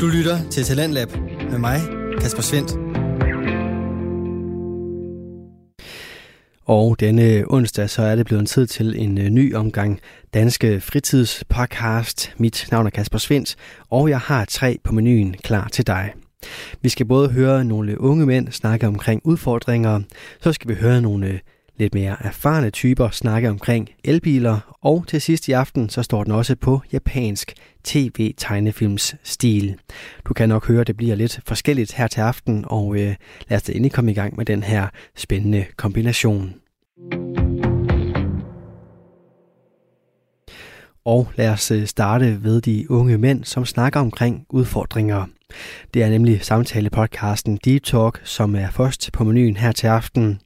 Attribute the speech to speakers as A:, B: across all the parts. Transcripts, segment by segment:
A: Du lytter til Talentlab med mig, Kasper Svendt. Og denne onsdag, så er det blevet tid til en øh, ny omgang Danske Fritidspodcast. Mit navn er Kasper Svendt, og jeg har tre på menuen klar til dig. Vi skal både høre nogle unge mænd snakke omkring udfordringer, så skal vi høre nogle øh, lidt mere erfarne typer snakke omkring elbiler, og til sidst i aften så står den også på japansk tv-tegnefilms stil. Du kan nok høre, at det bliver lidt forskelligt her til aften, og øh, lad os da endelig komme i gang med den her spændende kombination. Og lad os øh, starte ved de unge mænd, som snakker omkring udfordringer. Det er nemlig samtale-podcasten Deep Talk, som er først på menuen her til aften.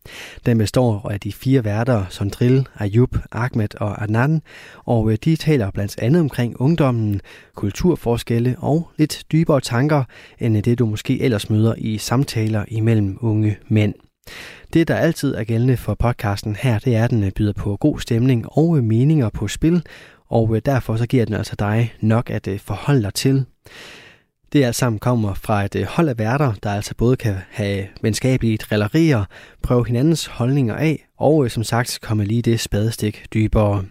A: Den består af de fire værter, Sondril, Ayub, Ahmed og Adnan, og øh, de taler blandt andet omkring ungdommen, kulturforskelle og lidt dybere tanker, end øh, det du måske ellers møder i samtaler imellem unge mænd. Det, der altid er gældende for podcasten her, det er, at den øh, byder på god stemning og meninger på spil, og derfor så giver den altså dig nok at forholde dig til. Det alt sammen kommer fra et øh, hold af værter, der altså både kan have venskabelige drillerier, prøve hinandens holdninger af, og øh, som sagt komme lige det spadestik dybere.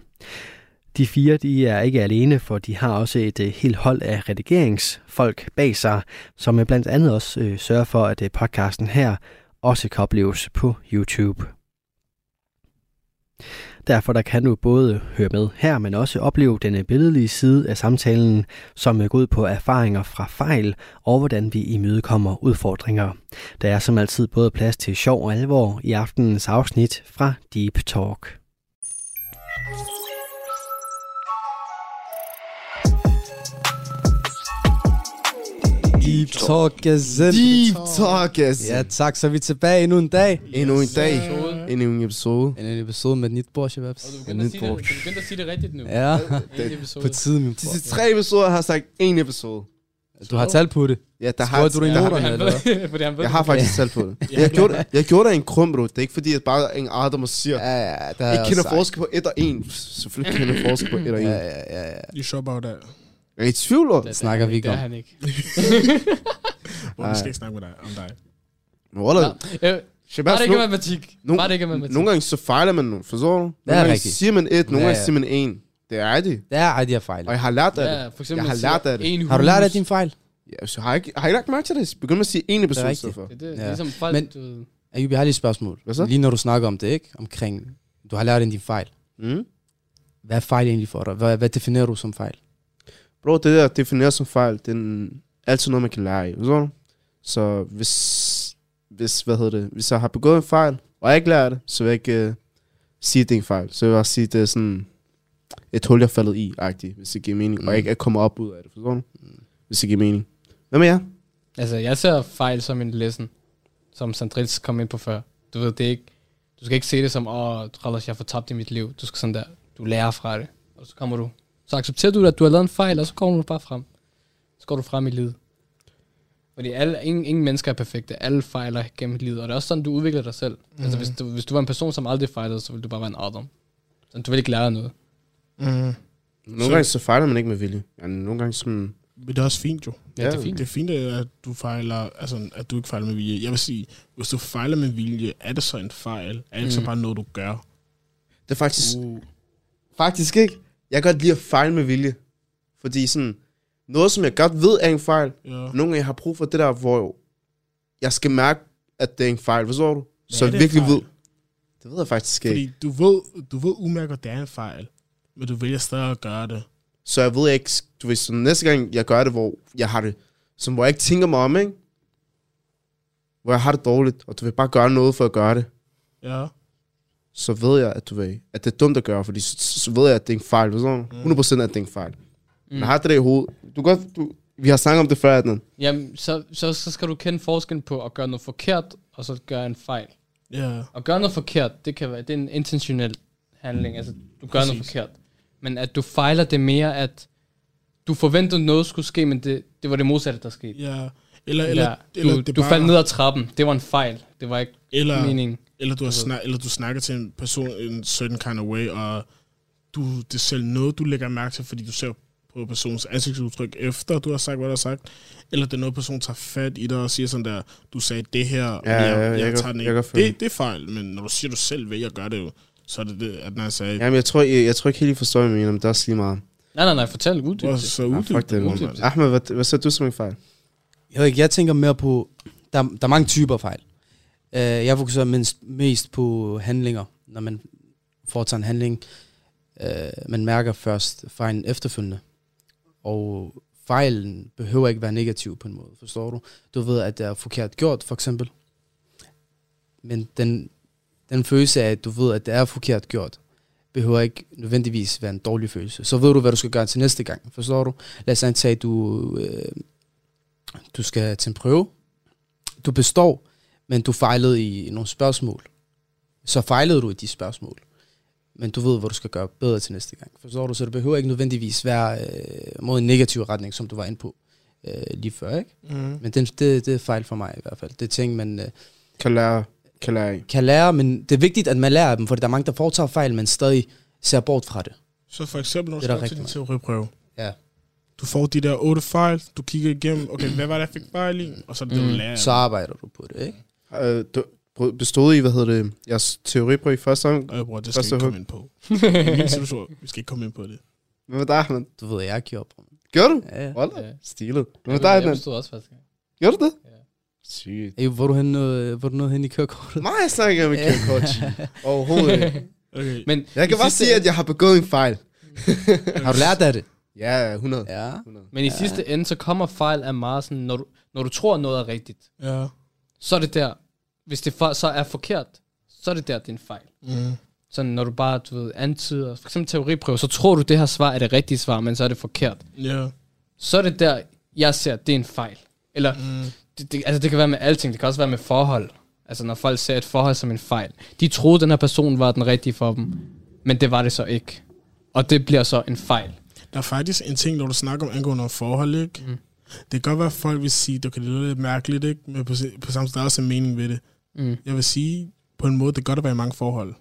A: De fire de er ikke alene, for de har også et øh, helt hold af redigeringsfolk bag sig, som blandt andet også sørger for, at podcasten her også kan opleves på YouTube. Derfor der kan du både høre med her, men også opleve den billedlige side af samtalen, som går ud på erfaringer fra fejl og hvordan vi imødekommer udfordringer. Der er som altid både plads til sjov og alvor i aftenens afsnit fra Deep Talk.
B: Deep Talk Gazette.
C: Deep Talk Gazette.
B: Ja tak, så er vi tilbage endnu en dag.
C: Endnu en dag. Endnu en episode.
B: En episode med et nyt Porsche Webs.
D: Og du begynder, at sige, det, du begynder at sige det rigtigt nu.
B: Ja,
D: En episode.
B: på tide, min bror.
C: sidste tre episoder har jeg sagt en episode.
B: Du har talt på det.
C: Ja, der har,
B: du det i noterne, eller
D: ved
C: jeg har faktisk talt på det. Jeg gjorde, det- jeg gjorde det af en krump, bro. Det er ikke fordi, jeg bare er en Adam og siger,
B: Ja, ja, det
C: jeg kender forskel på et og en. Selvfølgelig kender jeg forskel på et og en.
B: Ja,
C: Jeg
B: ja, ja, ja.
E: You sure about that?
C: er i tvivl.
D: Det
B: snakker vi ikke
D: Det
B: om.
D: er han ikke.
E: Bro, vi skal ikke snakke med dig, om dig.
C: Wallah, Shabazz,
D: Bare det ikke matematik.
C: no-
D: Bare det ikke matematik.
C: Nogle gange så fejler man nu, forstår du? Nogle gange
B: rigtigt.
C: siger man et, nogle
B: Ja,
C: gange
B: ja.
C: siger man en. Det er det.
B: Det er de her fejl.
C: Og jeg har lært af det.
D: Ja, for eksempel,
C: Jeg har lært af det.
B: Har du lært af din fejl?
C: Ja, så har jeg, ikke, har jeg lagt mærke til det? Begynd med at sige en episode i
B: rigtigt.
C: stedet for.
D: Det, er det, det
B: Ja.
D: ligesom folk,
B: Men-
D: du.
B: Ayub, jeg har lige et spørgsmål.
C: Hvad så?
B: Lige når du snakker om det, ikke? Omkring, du har lært af din fejl.
C: Mm?
B: Hvad er fejl egentlig for dig? Hvad, hvad definerer du som fejl?
C: Bro, det der defineres som fejl, det er altid noget, man kan lære du? Så hvis, hvis, hvad hedder det, hvis jeg har begået en fejl, og jeg ikke lærer det, så vil jeg ikke uh, sige, at det er en fejl. Så vil jeg bare sige, at det er sådan et hul, jeg faldet i, agtigt, hvis det giver mening. Mm. Og jeg ikke er kommet op ud af det, forstår du? Hvis det giver mening. Hvad med jer?
D: Altså, jeg ser fejl som en lesson, som Sandrils kom ind på før. Du ved, det er ikke, du skal ikke se det som, åh, Rallers, jeg har fortabt i mit liv. Du skal sådan der, du lærer fra det. Og så kommer du, så accepterer du, at du har lavet en fejl, og så kommer du bare frem. Så går du frem i livet. Fordi alle, ingen, ingen mennesker er perfekte. Alle fejler gennem livet. Og det er også sådan, du udvikler dig selv. Mm. Altså, hvis du, hvis du var en person, som aldrig fejlede, så ville du bare være en Adam. Så du vil ikke lære noget.
E: Mm.
C: Nogle
E: Så-
C: gange så fejler man ikke med vilje. Ja, nogle gange som...
E: Men det er også fint jo.
D: Ja,
C: Ja,
D: det er fint.
E: Det er fint, at du fejler, altså at du ikke fejler med vilje. Jeg vil sige, hvis du fejler med vilje, er det så en fejl? Er det mm. så bare noget, du gør?
C: Det er faktisk...
E: Uh.
C: Faktisk ikke. Jeg kan godt lide at fejle med vilje. Fordi sådan... Noget, som jeg godt ved er en fejl,
E: Ja.
C: nogle gange jeg har brug for det der, hvor jeg skal mærke, at det er en fejl, forstår du?
E: Hvad
C: Så jeg virkelig ved. Det ved jeg faktisk ikke.
E: Fordi du ved, du ved umærket, at det er en fejl, men du vælger stadig at gøre det.
C: Så jeg ved ikke, du ved, så næste gang jeg gør det, hvor jeg har det, som hvor jeg ikke tænker mig om, ikke? Hvor jeg har det dårligt, og du vil bare gøre noget for at gøre det,
E: Ja.
C: så ved jeg, at du ved, at det er dumt at gøre, fordi så, så ved jeg, at det er en fejl, forstår du? 100% at det er en fejl. Mm. Jeg har det i hovedet. Du kan godt, du, vi har snakket om det før, Adnan.
D: Jamen, så, så, så skal du kende forskellen på at gøre noget forkert, og så gøre en fejl.
E: Ja.
D: At gøre noget forkert, det kan være, det er en intentionel handling, altså du gør noget
E: Præcis.
D: forkert. Men at du fejler det mere, at du forventede noget skulle ske, men det, det var det modsatte, der skete.
E: Ja. Eller, eller,
D: Ja,
E: eller,
D: du,
E: det
D: du
E: bare,
D: faldt ned ad trappen, det var en fejl, det var ikke
E: eller,
D: meningen.
E: eller, du har snak, eller du snakker til en person in a certain kind of way, og du, det er selv noget, du lægger mærke til, fordi du ser på personens ansigtsudtryk, efter du har sagt, hvad du har sagt, eller det er noget, personen tager fat i dig og siger sådan der, du sagde det her,
C: Ja,
E: men
C: ja, jeg kan-
E: tager den
C: jeg
E: ikke. det, det er fejl, men når du siger, du selv vælger at gøre det jo, så er det det, at når jeg sagde,
C: Jamen, jeg tror, jeg, jeg tror ikke helt, I forstår, hvad jeg mener, men det er også lige meget.
D: Nej, nej, nej, fortæl uddyb
E: hvor
D: det.
E: så
C: Ah, fuck det,
E: mand.
C: man. Ahmed, hvad, hvad sagde du som en fejl?
F: Jeg, ved ikke, jeg tænker mere på, der, der er mange typer fejl. Uh, jeg fokuserer mindst, mest på handlinger, når man foretager en handling. Uh, man mærker først fejlen efterfølgende. Og fejlen behøver ikke være negativ på en måde, forstår du? Du ved, at det er forkert gjort, for eksempel. Men den, den følelse af, at du ved, at det er forkert gjort, behøver ikke nødvendigvis være en dårlig følelse. Så ved du, hvad du skal gøre til næste gang, forstår du? Lad os antage, at du, øh, du skal til en prøve. Du består, men du fejlede i nogle spørgsmål. Så fejlede du i de spørgsmål. Men du ved, hvad du skal gøre bedre til næste gang. Forstår du? Så det behøver ikke nødvendigvis være øh, mod en negativ retning, som du var inde på øh, lige før. Ikke?
E: Mm.
F: Men det, det, det er fejl for mig i hvert fald. Det er ting, man øh,
C: Kan lære, kan lære
F: kan lære, men det er vigtigt, at man lærer af dem, for der er mange, der foretager fejl, men stadig ser bort fra det.
E: Så for eksempel, når du skal til din teoriprøve,
F: Ja.
E: du får de der otte fejl, du kigger igennem, okay, hvad var det, jeg fik fejl i? Og så det det, du
D: Mm.
E: lærer.
F: Så arbejder du på det, ikke?
C: Øh, du bestod I, hvad hedder det, jeres teoriprøve i første gang?
E: Øh, bror, det skal vi ikke komme ind på. I min situation, vi skal ikke komme ind på det.
C: Hvad med dig, Ahmed?
F: Du ved, jeg gjorde på
C: Gjorde du?
F: Ja, ja.
C: Hold da.
D: Ja.
C: Stilet. Hvad med
D: Jeg,
C: dig,
D: jeg
C: Adnan?
D: bestod også første gang.
C: Gjorde du det?
D: Ja.
C: Sygt.
F: Ey, hvor er du hen, øh, hvor er du nået hen i kørekortet?
C: Mig snakker jeg med kørecoach. Overhovedet ikke.
E: Okay.
D: Men
C: Jeg kan bare sige, at jeg har begået en fejl.
F: Har du lært af det?
C: Ja, 100.
F: Ja.
C: 100.
D: Men i sidste ende, så kommer fejl af meget sådan, når du, når du tror, noget er rigtigt,
E: Ja.
D: så er det der, hvis det for, så er forkert, så er det der, det er en fejl.
E: Mm.
D: Sådan, når du bare, du ved, antyder, for eksempel teoriprøve, så tror du, det her svar er det rigtige svar, men så er det forkert.
E: Ja.
D: Så er det der, jeg ser, det er en fejl. Eller,
E: Mm.
D: det, det, altså det kan være med alting, det kan også være med forhold. Altså når folk ser et forhold som en fejl. De troede, den her person var den rigtige for dem, men det var det så ikke. Og det bliver så en fejl.
E: Der er faktisk en ting, når du snakker om angående om forhold, ikke?
D: Mm.
E: Det kan godt være, at folk vil sige, det kan lyde lidt mærkeligt, ikke? Men på, på samme der er også en mening ved det.
D: Mm.
E: Jeg vil sige, på en måde, det kan godt at være i mange forhold.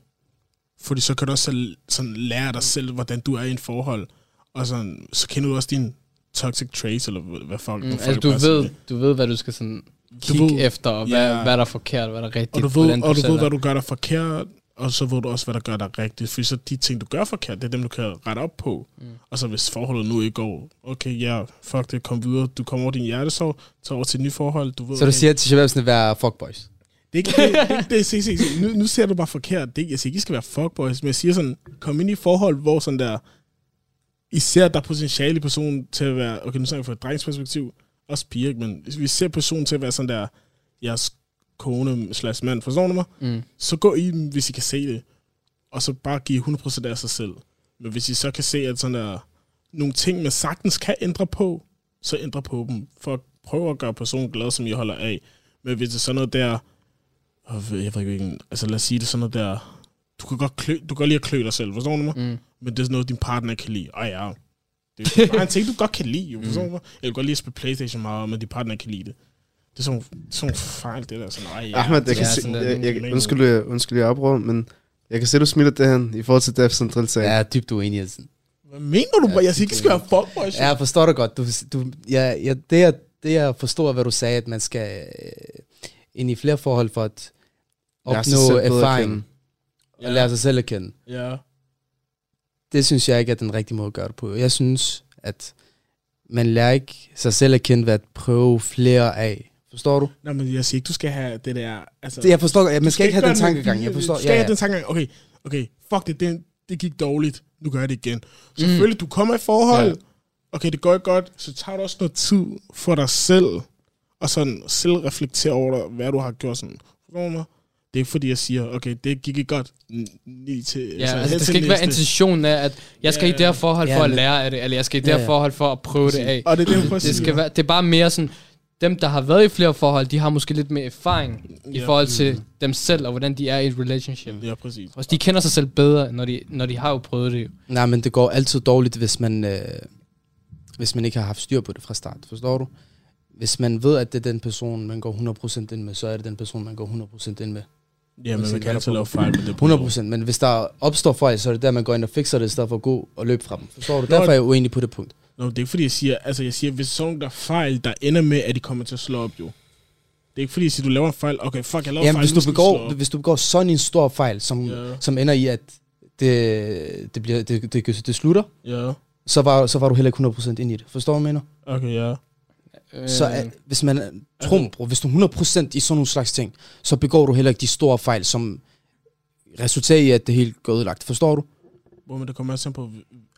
E: Fordi så kan du også selv, sådan, lære dig selv, hvordan du er i en forhold. Og sådan, så kender du også dine toxic traits, eller hvad- folk...
D: Mm,
E: folk
D: altså du ved, du ved, hvad du skal sådan
E: Du
D: kigge
E: ved-
D: efter, og hvad,
E: Ja.
D: hvad der er forkert, hvad der er rigtigt.
E: Og du ved, og du
D: selv
E: ved
D: er.
E: hvad du gør der forkert, og så ved du også, hvad der gør dig rigtigt. For så de ting, du gør forkert, det er dem, du kan rette op på.
D: Mm.
E: Og så hvis forholdet nu ikke går, okay, ja, fuck det, kom videre. Du kommer over din hjertesorg, tager over til et nyt forhold. Du ved,
F: Så du siger til Shababs at være fuckboys?
E: Det er ikke det, det, er ikke det se, se, se. Nu, nu ser du bare forkert. Det, jeg siger ikke, I skal være fuckboys, men jeg siger sådan, kom ind i forhold, hvor sådan der, I ser, at der er potentiale i personen til at være, okay, nu snakker jeg fra et drengsperspektiv, også piger, men hvis vi ser personen til at være sådan der, jeres kone slash mand, forstår du mig?
D: Mm.
E: Så gå i dem, hvis I kan se det, og så bare give 100% af sig selv. Men hvis I så kan se, at sådan der, nogle ting, man sagtens kan ændre på, så ændre på dem, for at prøve at gøre personen glad, som I holder af. Men hvis det er sådan noget der, åh, jeg ved ikke, altså lad os sige det er sådan noget der, du kan godt, klø, du kan godt lide at klø dig selv, forstår du mig?
D: Mm.
E: Men det er sådan noget, din partner kan lide. Ej ja, det er bare en ting, du godt kan lide, jo, forstår du mig? Jeg kan godt lide at spille Playstation meget, men din partner kan lide det. Det er sådan, det er sådan fejl, det der. Sådan, ej, ja,
C: Ahmed, jeg kan
D: Ja,
C: se,
D: sådan
C: jeg, jeg,
E: mening.
C: undskyld, jeg, undskyld, jeg men jeg kan se, du smiler det her i forhold til Def som drillsag.
F: Ja, jeg er dybt uenig. Altså.
E: Hvad mener du?
F: Ja,
E: jeg siger ikke, skal være fuckboys.
F: Ja, jeg forstår dig godt. Du, du, ja, ja, det, jeg, det jeg forstår, hvad du sagde, at man skal øh, ind i flere forhold for at opnå erfaring
C: kende.
F: og lære sig selv at kende.
E: Ja.
F: Det synes jeg ikke er den rigtige måde at gøre det på. Jeg synes, at man lærer ikke sig selv at kende ved at prøve flere af. Forstår du?
E: Nej, men jeg siger ikke, du skal have det der... Altså,
F: Det, jeg forstår godt. Man
E: du
F: skal ikke have den tankegang. Jeg forstår.
E: Du skal
F: Ja,
E: have
F: ja.
E: den tankegang, okay, okay, fuck det, det, det gik dårligt, nu gør jeg det igen. Selvfølgelig, du kommer i forhold,
D: Ja.
E: ja. okay, det går ikke godt, så tager du også noget tid for dig selv, og sådan selv reflektere over dig, hvad du har gjort sådan. Forstår du mig? Det er ikke fordi, jeg siger, okay, det gik ikke godt. N- Ni til,
D: Ja, altså,
E: hen
D: det
E: til
D: skal ikke være intentionen af, at jeg skal
E: Ja,
D: i det her forhold
F: ja,
D: for at lære af det, eller jeg skal i det
F: Ja,
D: her
F: ja.
D: forhold for at prøve det af.
E: Og det er det,
D: Det, skal være, det er bare mere sådan, dem der har været i flere forhold, de har måske lidt mere erfaring i
E: Ja.
D: forhold til dem selv, og hvordan de er i et relationship.
E: Ja, præcis.
D: Og de kender sig selv bedre, når de, når de har jo prøvet det. jo.
F: Nej, men det går altid dårligt, hvis man, øh, hvis man ikke har haft styr på det fra start. Forstår du? Hvis man ved, at det er den person, man går 100% ind med, så er det den person, man går 100% ind med.
E: Ja, men man kan altid lave fejl med det.
F: 100%. Men hvis der opstår fejl, så er det der, man går ind og fikser det, i stedet for at gå og løbe fra dem. Forstår du?
E: Nå,
F: Derfor er jeg uenig på det punkt.
E: Nå, det er ikke fordi, jeg siger, altså jeg siger, hvis sådan der er fejl, der ender med, at de kommer til at slå op, jo. Det er ikke fordi, jeg siger, du laver en fejl, okay, fuck, jeg laver en
F: Jamen,
E: fejl,
F: hvis du, begår, hvis du begår sådan en stor fejl, som,
E: Ja.
F: som ender i, at det, det, bliver, det, det, det slutter,
E: Ja,
F: så var, så var du heller ikke 100% ind i det. Forstår du, hvad jeg mener?
E: okay, ja.
D: Øh,
F: Så er, hvis man, tro mig, bro, hvis du er 100% i sådan nogle slags ting, så begår du heller ikke de store fejl, som resulterer i, at det hele går ødelagt. Forstår du?
E: Hvor man det kommer også an på,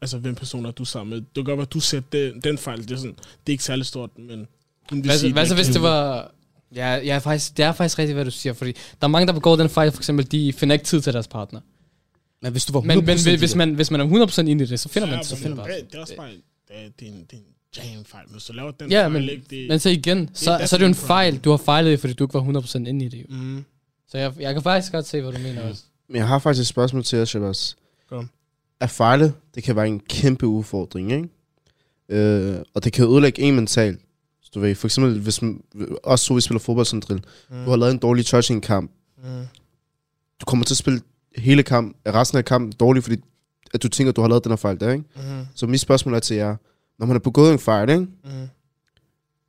E: altså, hvem personer du er sammen med. Det kan godt være, at du ser den, den fejl, det er, sådan, det er ikke særlig stort, men...
D: Hvad,
E: sige,
D: hvad så
E: er
D: hvis det var... Ja, ja faktisk, det er faktisk rigtigt, hvad du siger, fordi der er mange, der begår den fejl, for eksempel, de finder ikke tid til deres partner.
F: Men hvis du var 100%
D: Men, men hvis,
F: det,
D: man, hvis man er 100% inde i det, så finder
E: ja,
D: man tid til det.
E: det, det er også bare, det er, det er en, det en jam fejl, men så laver den
D: Ja,
E: fejl,
D: men,
E: ikke? Det,
D: men så igen, så,
E: that's
D: så er det jo en
E: problem.
D: fejl, du har fejlet i, fordi du ikke var 100% inde i det.
E: Mm,
D: Så jeg, jeg kan faktisk godt se, hvad du mener også.
C: Men jeg har faktisk et spørgsmål til jer, Shabazz.
E: Kom.
C: At fejle, det kan være en kæmpe udfordring, ikke? Øh, og det kan ødelægge en mentalt. Så du ved, for eksempel, hvis man, også så vi spiller fodbold som drill.
E: mm,
C: Du har lavet en dårlig touching kamp.
E: mm,
C: Du kommer til at spille hele kamp, resten af kampen dårligt, fordi at du tænker, at du har lavet den her fejl der, ikke?
E: mm,
C: Så mit spørgsmål er til jer. Når man har begået en fejl, ikke?
E: mm.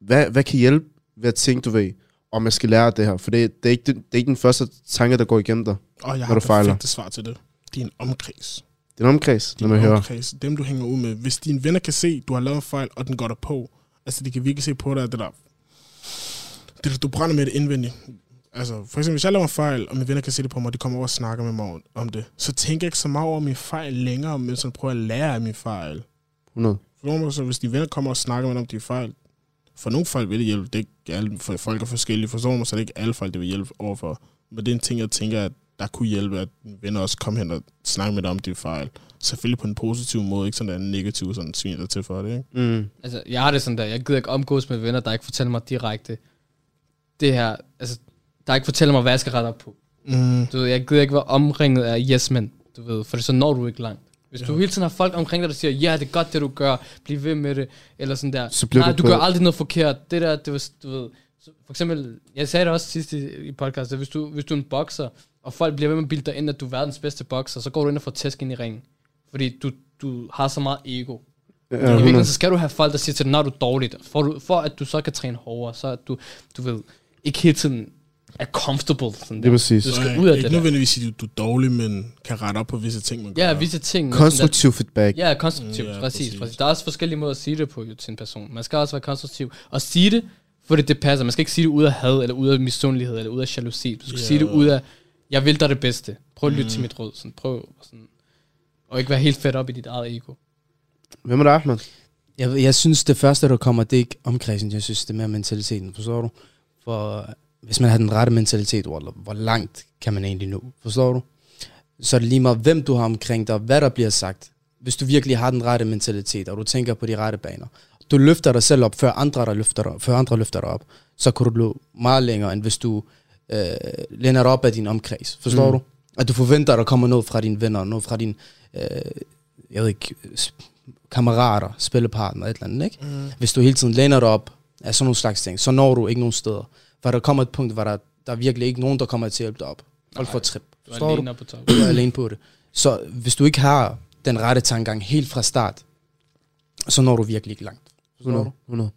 C: Hvad, hvad kan hjælpe ved at tænke, du ved, om jeg skal lære det her? For det, det, er ikke, det, det er ikke den første tanke, der går igennem dig.
E: Og jeg
C: Når
E: har
C: du fejler.
E: perfekte svar til det. Din omkreds.
C: Det er en omkreds, når
E: Din
C: man hører.
E: omkreds. Dem, du hænger ud med. Hvis dine venner kan se, du har lavet en fejl, og den går der på. Altså, de kan virkelig se på dig, at det der... Det, du brænder med det indvendigt. Altså, for eksempel, hvis jeg laver en fejl, og mine venner kan se det på mig, og de kommer over og snakker med mig om- det, så tænker jeg ikke så meget over min fejl længere, men så prøver jeg at lære af min fejl.
C: 100.
E: For nogle, så hvis de venner kommer og snakker med dig om de fejl, for nogle fejl vil det hjælpe. Det er ikke alle, for folk er forskellige. Forstår mig, så er det ikke alle fejl, det vil hjælpe overfor. Men det er en ting, jeg tænker, at der kunne hjælpe, at venner også kom hen og snakke med dig om de fejl. Selvfølgelig på en positiv måde, ikke sådan der en negativ, sådan sviner dig til for det, ikke?
C: Mm.
D: Altså, jeg har det sådan der, jeg gider ikke omgås med venner, der ikke fortæller mig direkte, det her, altså, der ikke fortæller mig, hvad jeg skal rette op på.
E: Mm.
D: Du ved, jeg gider ikke være omringet af yes men, du ved, for så når du ikke langt. Hvis du hele tiden har folk omkring dig, der siger, ja, det er godt, det du gør, bliv ved med det, eller sådan der.
C: Så
D: Nej,
C: du
D: du gør aldrig noget forkert. Det der, det var, du ved, for eksempel, jeg sagde det også sidst i, i podcastet, hvis du, hvis du er en bokser, og folk bliver ved med at bilde dig ind, at du er verdens bedste bokser, så går du ind og får tæsk ind i ringen. Fordi du, du har så meget ego.
C: Ja,
D: I virkeligheden,
C: 100.
D: så skal du have folk, der siger til dig, når du er dårligt, for, du, for at du så kan træne hårdere, så at du, du ved, ikke hele tiden er comfortable. Sådan
C: Det
D: der.
C: er præcis.
D: Du skal ud af
E: ikke
D: det
E: nødvendigvis sige, at du er dårlig, men kan rette op på visse ting, man gør.
D: Ja, visse ting.
C: Konstruktiv feedback.
D: Ja, konstruktivt,
E: Ja,
D: ja, præcis,
E: præcis.
D: præcis. Der er også forskellige måder at sige det på jo, til en person. Man skal også være konstruktiv. Og sige det, fordi det passer. Man skal ikke sige det ud af had, eller ud af misundelighed, eller ud af jalousi. Du skal
E: Ja.
D: sige det ud af, jeg vil dig det bedste. Prøv at lytte
E: Mm.
D: til mit råd. Sådan, prøv sådan, og ikke være helt fedt op i dit eget ego.
C: Hvem er det, Ahmed?
F: Jeg, jeg synes, det første, der kommer, det er ikke omkredsen. Jeg synes, det er mere mentaliteten. Forstår du? For hvis man har den rette mentalitet, hvor, hvor langt kan man egentlig nå? Forstår du? Så er det lige meget, hvem du har omkring dig, hvad der bliver sagt. Hvis du virkelig har den rette mentalitet, og du tænker på de rette baner. Du løfter dig selv op, før andre, der løfter dig, før andre løfter dig op. Så kan du nå meget længere, end hvis du øh, læner dig op af din omkreds. Forstår
C: Mm.
F: du? At du forventer, at der kommer noget fra dine venner, noget fra dine øh, jeg ved ikke, kammerater, spillepartner, et eller andet, ikke?
E: Mm.
F: Hvis du hele tiden læner dig op af sådan nogle slags ting, så når du ikke nogen steder. For der kommer et punkt, hvor der, der er virkelig ikke nogen, der kommer til at hjælpe dig op. Folk får trip.
D: Du er alene på top.
F: Du er alene på det. Så hvis du ikke har den rette tankegang helt fra start, så når du virkelig ikke langt. Forstår
C: 100.
F: du?
C: 100.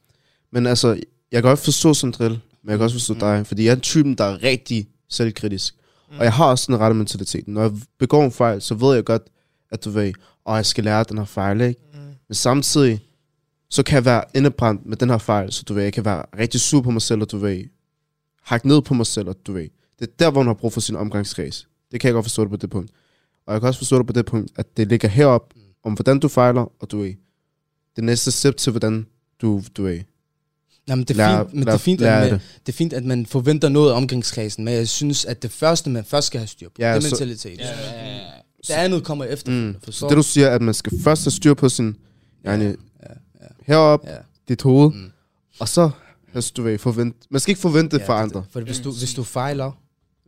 C: Men altså, jeg kan godt forstå sådan en drill, men jeg kan også forstå
F: Mm.
C: dig, fordi jeg er typen, der er rigtig selvkritisk. Og jeg har også den rette mentalitet. Når jeg begår en fejl, så ved jeg godt, at du ved, at jeg skal lære den her fejl, ikke?
E: Mm.
C: Men samtidig, så kan jeg være indebrændt med den her fejl, så du ved, jeg kan være rigtig sur på mig selv, og du ved, hakke ned på mig selv, og du ved. Det er der, hvor man har brug for sin omgangskreds. Det kan jeg godt forstå det på det punkt. Og jeg kan også forstå det på det punkt, at det ligger herop, om hvordan du fejler, og du ved, det næste step til, hvordan du, du ved,
F: Jamen, det er fint, men det er fint, at man,
C: det.
F: det er fint, at man forventer noget af omgangskredsen, men jeg synes, at det første, man først skal have styr på,
C: Ja,
F: det er
C: så-
F: mentalitet.
D: Ja, ja, ja.
F: Det andet kommer efter.
C: Mm. Så det du siger, at man skal først have styr på sin, yani,
F: ja,
C: herop,
F: ja.
C: dit hoved,
F: Mm.
C: og så, altså, du ved, forvente, man skal ikke forvente det fra
F: det-
C: andre.
F: For hvis du, hvis du fejler,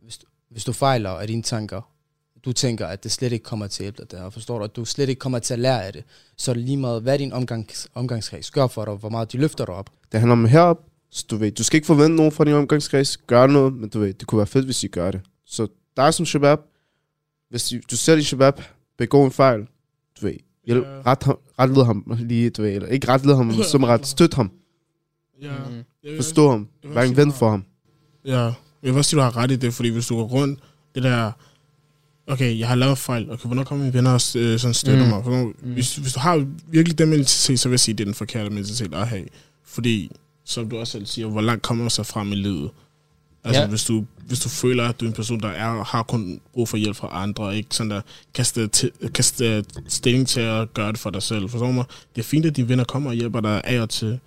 F: hvis du, hvis du fejler af dine tanker, du tænker, at det slet ikke kommer til at hjælpe dig der, og forstår du, at du slet ikke kommer til at lære af det, så er det lige meget, hvad din omgangs, omgangskreds gør for dig, hvor meget de løfter dig op.
C: Det handler om herop, så du ved, du skal ikke forvente nogen fra din omgangskreds, gør noget, men du ved, det kunne være fedt, hvis I gør det. Så dig som shabab, hvis du, du ser din shabab begå en fejl, du ved, Hjælp,
E: Ja.
C: ret, ham, ret led ham lige, du ved, eller ikke ret led ham, men som ret støt ham,
E: Ja.
D: Mm.
C: Forstå ham, vær en ven
E: du
C: for ham.
E: Ja, jeg vil også sige, du har ret i det, fordi hvis du går rundt, det der, okay, jeg har lavet fejl, okay, hvornår kommer mine venner og øh, sådan støtter
D: Mm.
E: mig? Hvornår, mm. hvis, hvis du har virkelig den mentalitet, så vil jeg sige, at det er den forkerte mentalitet at have. Fordi, som du også selv siger, hvor langt kommer man sig frem i livet? Altså,
D: Ja.
E: hvis, du, hvis du føler, at du er en person, der er, har kun brug for hjælp fra andre, og ikke sådan der kaste, til, kaste stilling til at gøre det for dig selv. Forstår du mig? Det er fint, at dine venner kommer og hjælper dig af og til,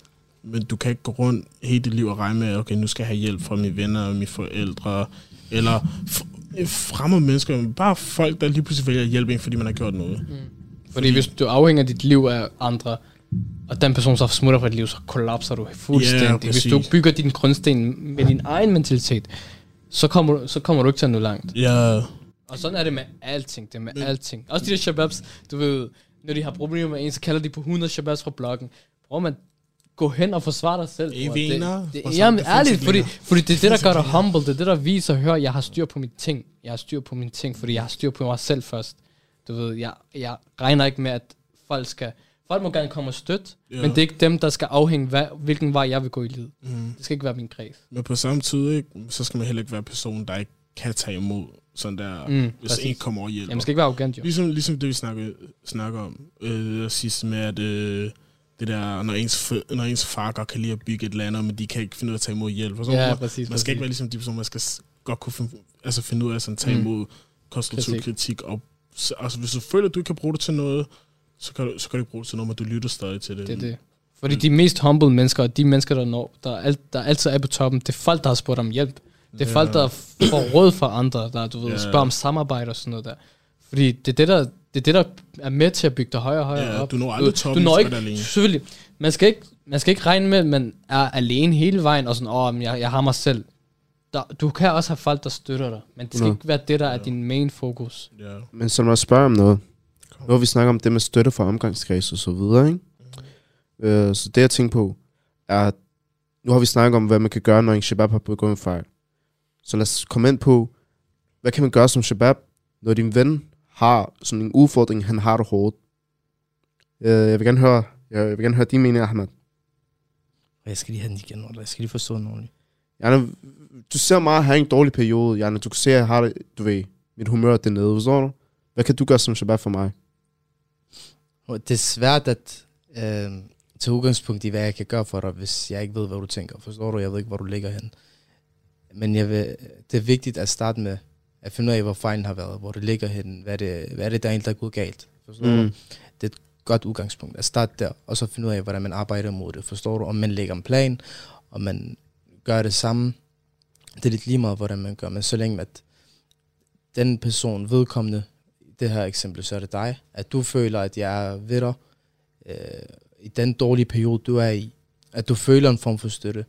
E: men du kan ikke gå rundt hele dit liv og regne med, okay, nu skal jeg have hjælp fra mine venner og mine forældre, eller f- fremmede mennesker, men bare folk, der lige pludselig vælger at hjælpe en, fordi man har gjort noget.
D: Fordi hvis du afhænger dit liv af andre, og den person så smutter fra dit liv, så kollapser du fuldstændig.
E: Ja,
D: hvis du bygger din grundsten med din egen mentalitet, så kommer, du, så kommer du ikke til at nå langt.
E: Ja,
D: Og sådan er det med alting, det er med
E: Men-
D: alting. Også de der shababs, du ved, når de har problemer med en, så kalder de på 100 shababs fra bloggen. Prøv man, gå hen og forsvare dig selv.
E: Vinder,
D: Det, det, jamen ærligt, fordi, fordi det er det, der gør dig humble. Det er det, der viser, hør, jeg har styr på mine ting. Jeg har styr på mine ting, fordi jeg har styr på mig selv først. Du ved, jeg, jeg regner ikke med, at folk skal... Folk må gerne komme og støtte,
E: Ja.
D: men det er ikke dem, der skal afhænge, hvad, hvilken vej jeg vil gå i livet.
E: mm.
D: Det skal ikke være min kreds.
E: men på samme tid, ikke, så skal man heller ikke være person, der ikke kan tage imod sådan der,
D: Mm,
E: hvis
D: præcis.
E: en kommer og hjælper.
D: Jamen, skal ikke være arrogant, jo.
E: Ligesom, ligesom det, vi snakker, snakker om øh, sidst med, at øh, det der, når ens, når ens far godt kan lide at bygge et eller andet, men de kan ikke finde ud af at tage imod hjælp. Og så
D: Ja, præcis.
E: man skal ikke være ligesom de personer, man skal godt kunne finde, altså finde ud af at sådan, tage
D: Mm.
E: imod konstruktiv
D: Kritik.
E: kritik. Og, altså, hvis du føler, at du ikke kan bruge det til noget, så kan du, så kan du ikke bruge det til noget, men du lytter stadig til det.
D: Det er det. Fordi de mest humble mennesker, de mennesker, der, når, der, alt, der altid er på toppen, det er folk, der har spurgt om hjælp. Det er folk, der får råd fra andre, der du ved,
E: Ja.
D: spørger om samarbejde og sådan noget der. Fordi det er det, der, det er det, der er med til at bygge dig højere og højere
E: Ja,
D: op.
E: du når aldrig
D: du,
E: toppen,
D: når
E: du
D: ikke,
E: er alene.
D: Selvfølgelig. Man skal, ikke, man skal ikke regne med, at man er alene hele vejen, og sådan, åh, men jeg, jeg har mig selv. Der, du kan også have folk, der støtter dig, men det skal
C: Nå.
D: ikke være det, der er
E: Ja.
D: din main fokus.
E: Ja.
C: Men så må jeg spørge om noget. Nu har vi snakket om det med støtte fra omgangskreds og så videre, ikke? Øh, så det jeg tænker på, er, at nu har vi snakket om, hvad man kan gøre, når en shabab har begået en fejl. Så lad os komme ind på, hvad kan man gøre som shabab, når din ven har sådan en udfordring, han har det hårdt. Øh, jeg vil gerne høre, jeg vil gerne høre din mening, Ahmed.
F: Jeg skal lige have den igen, eller jeg skal lige forstå den ordentligt.
C: Janne, du ser mig have en dårlig periode, Janne. Du kan se, at jeg har det, du ved, mit humør er dernede, forstår du? Hvad kan du gøre som shabab for mig?
F: Det er svært at øh, tage udgangspunkt i, hvad jeg kan gøre for dig, hvis jeg ikke ved, hvad du tænker. Forstår du? Jeg ved ikke, hvor du ligger hen. Men jeg vil, det er vigtigt at starte med at finde ud af, hvor fejlen har været, hvor det ligger hen, hvad det, hvad er det, der egentlig der er gået galt. Forstår mm. du? godt udgangspunkt at starte der, og så finde ud af, hvordan man arbejder mod det. Forstår du? Om man lægger en plan, om man gør det samme. Det er lidt lige meget, hvordan man gør, men så længe at den person vedkommende, i det her eksempel, så er det dig, at du føler, at jeg er ved dig, øh, i den dårlige periode, du er i, at du føler en form for støtte,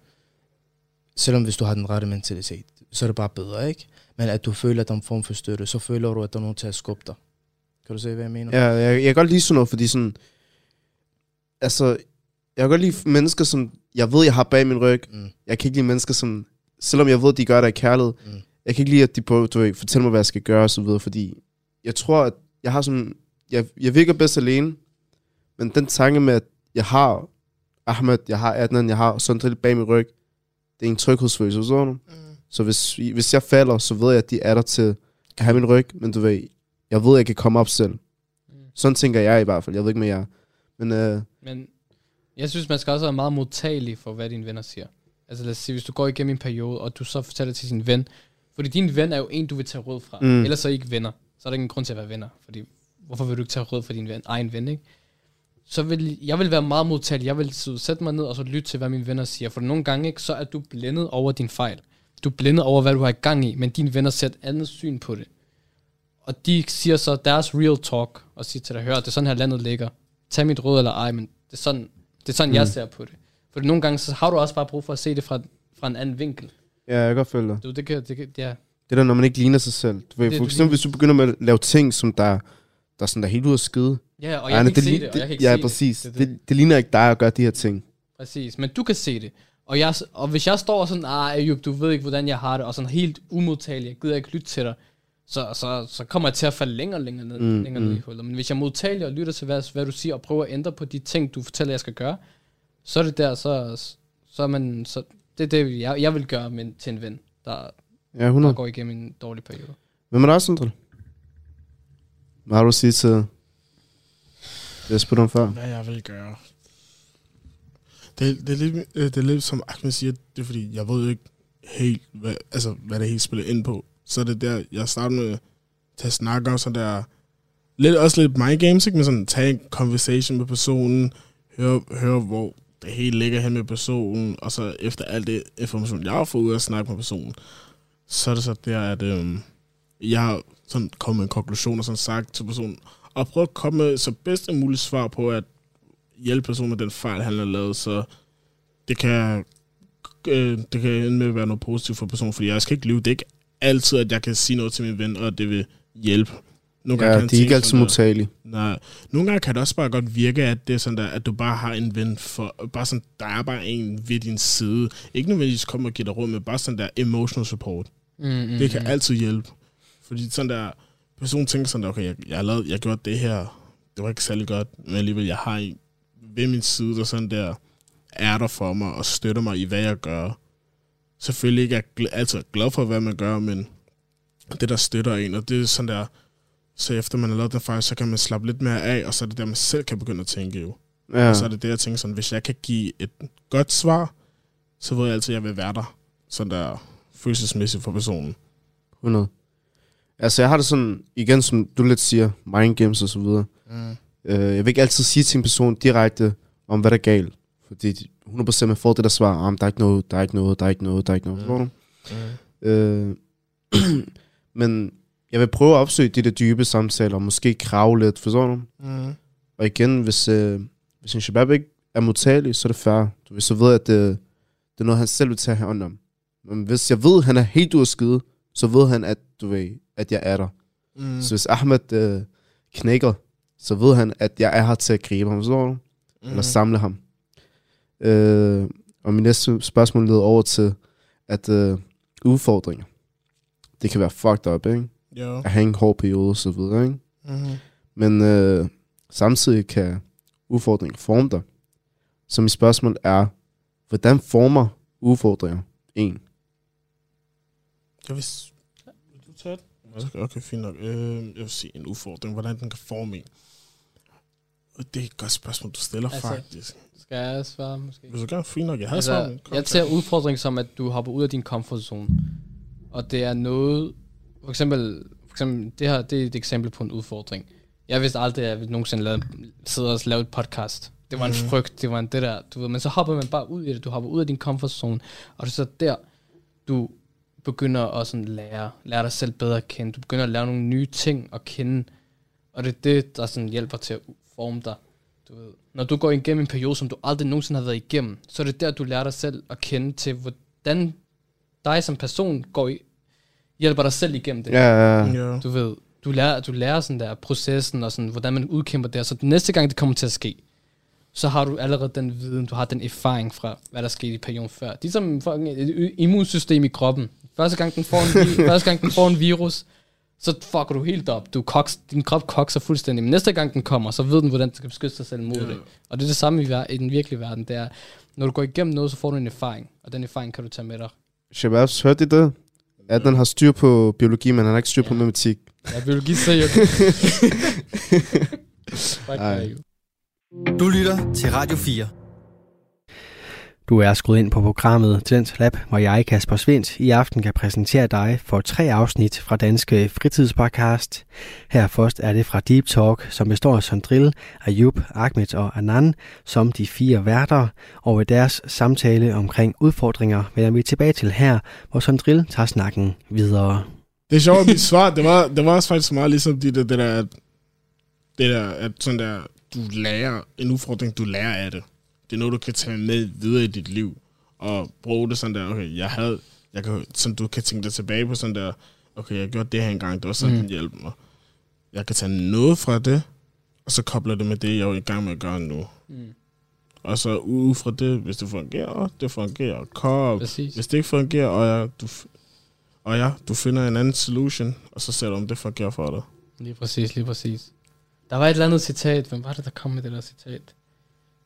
F: selvom hvis du har den rette mentalitet, så er det bare bedre, ikke? Men at du føler, at der er en form for støtte, så føler du, at der er nogen til at skubbe dig. Kan du se, hvad jeg mener?
C: Ja, jeg, jeg kan godt lide sådan noget, fordi sådan... Altså, jeg kan godt lide mennesker, som jeg ved, jeg har bag min ryg.
F: Mm,
C: Jeg kan ikke lide mennesker, som... Selvom jeg ved, de gør det af kærlighed.
F: mm,
C: Jeg kan ikke lide, at de prøver, du ved, fortæller mig, hvad jeg skal gøre og så videre, fordi jeg tror, at jeg har sådan... Jeg, jeg virker bedst alene, men den tanke med, at jeg har Ahmed, jeg har Adnan, jeg har sådan lidt bag min ryg, det er en tryghedsfølelse, forstår du? Så hvis, hvis jeg falder, så ved jeg, at de er der til at have min ryg, men du ved, jeg ved, at jeg kan komme op selv. Sådan tænker jeg i hvert fald. Jeg ved ikke med jer. Men øh,
D: Men jeg synes, man skal også være meget modtagelig for, hvad dine venner siger. Altså lad os sige, hvis du går igennem en periode, og du så fortæller til sin ven, fordi din ven er jo en, du vil tage råd fra.
C: Mm.
D: Mm. Ellers så ikke venner. Så er der ingen grund til at være venner. Fordi hvorfor vil du ikke tage råd fra din ven, egen ven, ikke? Så vil jeg vil være meget modtagelig. Jeg vil sætte mig ned og så lytte til, hvad mine venner siger. For nogle gange, ikke, så er du blændet over din fejl. Du er blændet over, hvad du har i gang i, men dine venner ser et andet syn på det. Og de siger så deres real talk, og siger til dig, hør, det er sådan her landet ligger. Tag mit råd eller ej, men det er sådan, det er sådan mm. jeg ser på det. For nogle gange, så har du også bare brug for at se det fra, fra en anden vinkel.
C: ja, jeg kan godt følge dig.
D: Du, det kan, det kan, ja.
C: Det der, når man ikke ligner sig selv. Du ved,
D: Det,
C: for eksempel, hvis du begynder med at lave ting, som der, der er sådan der er helt ude af skide.
D: ja, og jeg
C: Ej,
D: kan ikke
C: det,
D: se det, og jeg kan ikke
C: Ja,
D: se
C: præcis.
D: det.
C: Det, det, det ligner ikke dig at gøre de her ting.
D: Præcis, men du kan se det. Og, jeg, og hvis jeg står sådan, ah, Ayub, du ved ikke, hvordan jeg har det, og sådan helt umodtagelig, jeg gider ikke lytte til dig, så, så, så kommer jeg til at falde længere og længere ned,
C: Mm,
D: længere ned i
C: mm.
D: hullet. Men hvis jeg er modtagelig og lytter til, hvad, hvad du siger, og prøver at ændre på de ting, du fortæller, jeg skal gøre, så er det der, så, så er man, så, det er det, jeg, jeg vil gøre med, til en ven, der,
C: Ja,
D: der
C: 100.
D: går igennem en dårlig periode.
C: Hvem er der også, Sandra? Hvad har du at sige til det, jeg spurgte om før?
E: Hvad jeg vil gøre? Det, det, er lidt, øh, det er lidt som Ahmed siger, det er fordi, jeg ved ikke helt, hvad, altså, hvad det hele spiller ind på. Så er det der, jeg starter med at snakke om sådan der, lidt, også lidt my games, ikke? Men sådan, tage en conversation med personen, høre, høre hvor det hele ligger hen med personen, og så efter alt det information, jeg har fået ud af at snakke med personen, så er det så der, at øhm, jeg har sådan kommet med en konklusion og sådan sagt til personen, og prøve at komme med så bedst muligt svar på at hjælpe personen med den fejl, han har lavet, så det kan, øh, det kan ende med at være noget positivt for personen, fordi jeg skal ikke lyve. Det er ikke altid, at jeg kan sige noget til min ven, og det vil hjælpe. Nogle
C: Ja,
E: kan
C: de
E: han
C: er ikke altid modtagelige.
E: Nej, nogle gange kan det også bare godt virke, at det er sådan der, at du bare har en ven for, bare sådan, der er bare en ved din side. Ikke nødvendigvis komme og give dig råd, men bare sådan der emotional support.
D: Mm, mm,
E: Det kan
D: mm.
E: altid hjælpe. Fordi sådan der, personen tænker sådan der, okay, jeg, jeg har lavet, jeg har gjort det her, det var ikke særlig godt, men alligevel, jeg har en ved min side, der sådan der, er der for mig og støtter mig i, hvad jeg gør. Selvfølgelig ikke er gl- altid er glad for, hvad man gør, men det, der støtter en, og det er sådan der, så efter man har lavet den fejl, så kan man slappe lidt mere af, og så er det der, man selv kan begynde at tænke jo. Ja, Og så er det det, jeg tænker sådan, hvis jeg kan give et godt svar, så ved jeg altid, at jeg vil være der. Sådan der følelsesmæssigt for personen.
C: 100. Altså, jeg har det sådan, igen som du lidt siger, mind games og så videre.
E: Mm.
C: Øh, jeg vil ikke altid sige til en person direkte, om hvad der er galt. Fordi de- 100% man får det der svar, om der er ikke noget, der er ikke noget, der er ikke noget, der er ikke noget.
E: Mm.
C: Mm. Øh, men jeg vil prøve at opsøge de der dybe samtaler, og måske krave lidt, forstår du?
E: Mm.
C: Og igen, hvis, øh, hvis en shabab ikke er modtagelig, så er det fair. Du vil så ved, at det, det er noget, han selv vil tage hånd om. Men hvis jeg ved, at han er helt ude skide, så ved han, at, du ved, at jeg er der.
E: Mm.
C: Så hvis Ahmed øh, knækker, så ved han, at jeg er her til at gribe ham, du?
E: mm.
C: Eller samle ham. Øh, og min næste spørgsmål leder over til, at øh, udfordringer, det kan være fucked up, ikke?
E: Jo.
C: At have en hård periode og så videre, ikke?
E: Mm.
C: Men øh, samtidig kan udfordringer forme dig. Så mit spørgsmål er, hvordan former udfordringer en?
E: Jeg vil... du tage det? Okay, okay, fint nok. Øh, jeg vil sige en udfordring, hvordan den kan forme en. Det er et godt spørgsmål, du stiller
D: Altså,
E: faktisk.
D: Skal jeg svare måske?
E: Hvis du gerne, fint nok. Jeg havde altså, svaret.
D: Jeg ser udfordring som, at du hopper ud af din comfort zone. Og det er noget, for eksempel, for eksempel det her, det er et eksempel på en udfordring. Jeg vidste aldrig, at jeg ville nogensinde lave, sidde og lave et podcast. Det var en
E: Mhm.
D: frygt, det var en det der, du ved, men så hopper man bare ud i det, du hopper ud af din comfort zone, og det er så der, du begynder at sådan lære, lære dig selv bedre at kende, du begynder at lære nogle nye ting at kende, og det er det, der sådan hjælper til at forme dig. Du ved, når du går igennem en periode, som du aldrig nogensinde har været igennem, så er det der, du lærer dig selv at kende til, hvordan dig som person går i, hjælper dig selv igennem det.
C: Ja, ja, ja.
D: Du ved, du lærer, du lærer sådan der processen, og sådan, hvordan man udkæmper det, så den næste gang det kommer til at ske, så har du allerede den viden, du har den erfaring fra, hvad der skete i perioden før. Det er som et immunsystem i kroppen. Første gang den får en, vi- første gang den får en virus, så fucker du helt op. Du koks, din krop kokser fuldstændig. Men næste gang den kommer, så ved den, hvordan den skal beskytte sig selv mod
E: Ja.
D: det. Og det er det samme i, i den virkelige verden. Det er, når du går igennem noget, så får du en erfaring. Og den erfaring kan du tage med dig.
C: Shababs, hørte I det? At den har styr på biologi, men han har ikke styr på
D: Ja.
C: matematik.
D: Ja, biologi siger you.
A: Du lytter til Radio 4. Du er skruet ind på programmet Talent Lab, hvor jeg, Kasper Svendt, i aften kan præsentere dig for tre afsnit fra Danske Fritidspodcast. Her først er det fra Deep Talk, som består af Sondril, Ayub, Ahmed og Anan som de fire værter, og ved deres samtale omkring udfordringer vender vi tilbage til her, hvor Sondril tager snakken videre.
E: Det er sjovt, at mit svar, det var, det var også faktisk meget ligesom det der, det der, at, det der, at sådan der, du lærer, en udfordring, du lærer af det. Det er noget, du kan tage med videre i dit liv, og bruge det sådan der, okay, jeg havde, jeg kan, sådan, du kan tænke dig tilbage på sådan der, okay, jeg gjorde det her engang, det var sådan,
D: Mm.
E: den hjælp mig. Jeg kan tage noget fra det, og så kobler det med det, jeg er i gang med at gøre nu.
D: Mm.
E: Og så ud fra det, hvis det fungerer, det fungerer. Kom,
D: Præcis.
E: hvis det ikke fungerer, og jeg, du, Og ja, du finder en anden solution, og så ser du, om det fungerer for dig.
D: Lige præcis, lige præcis. Der var et eller andet citat. Hvem var det, der kom med det der citat?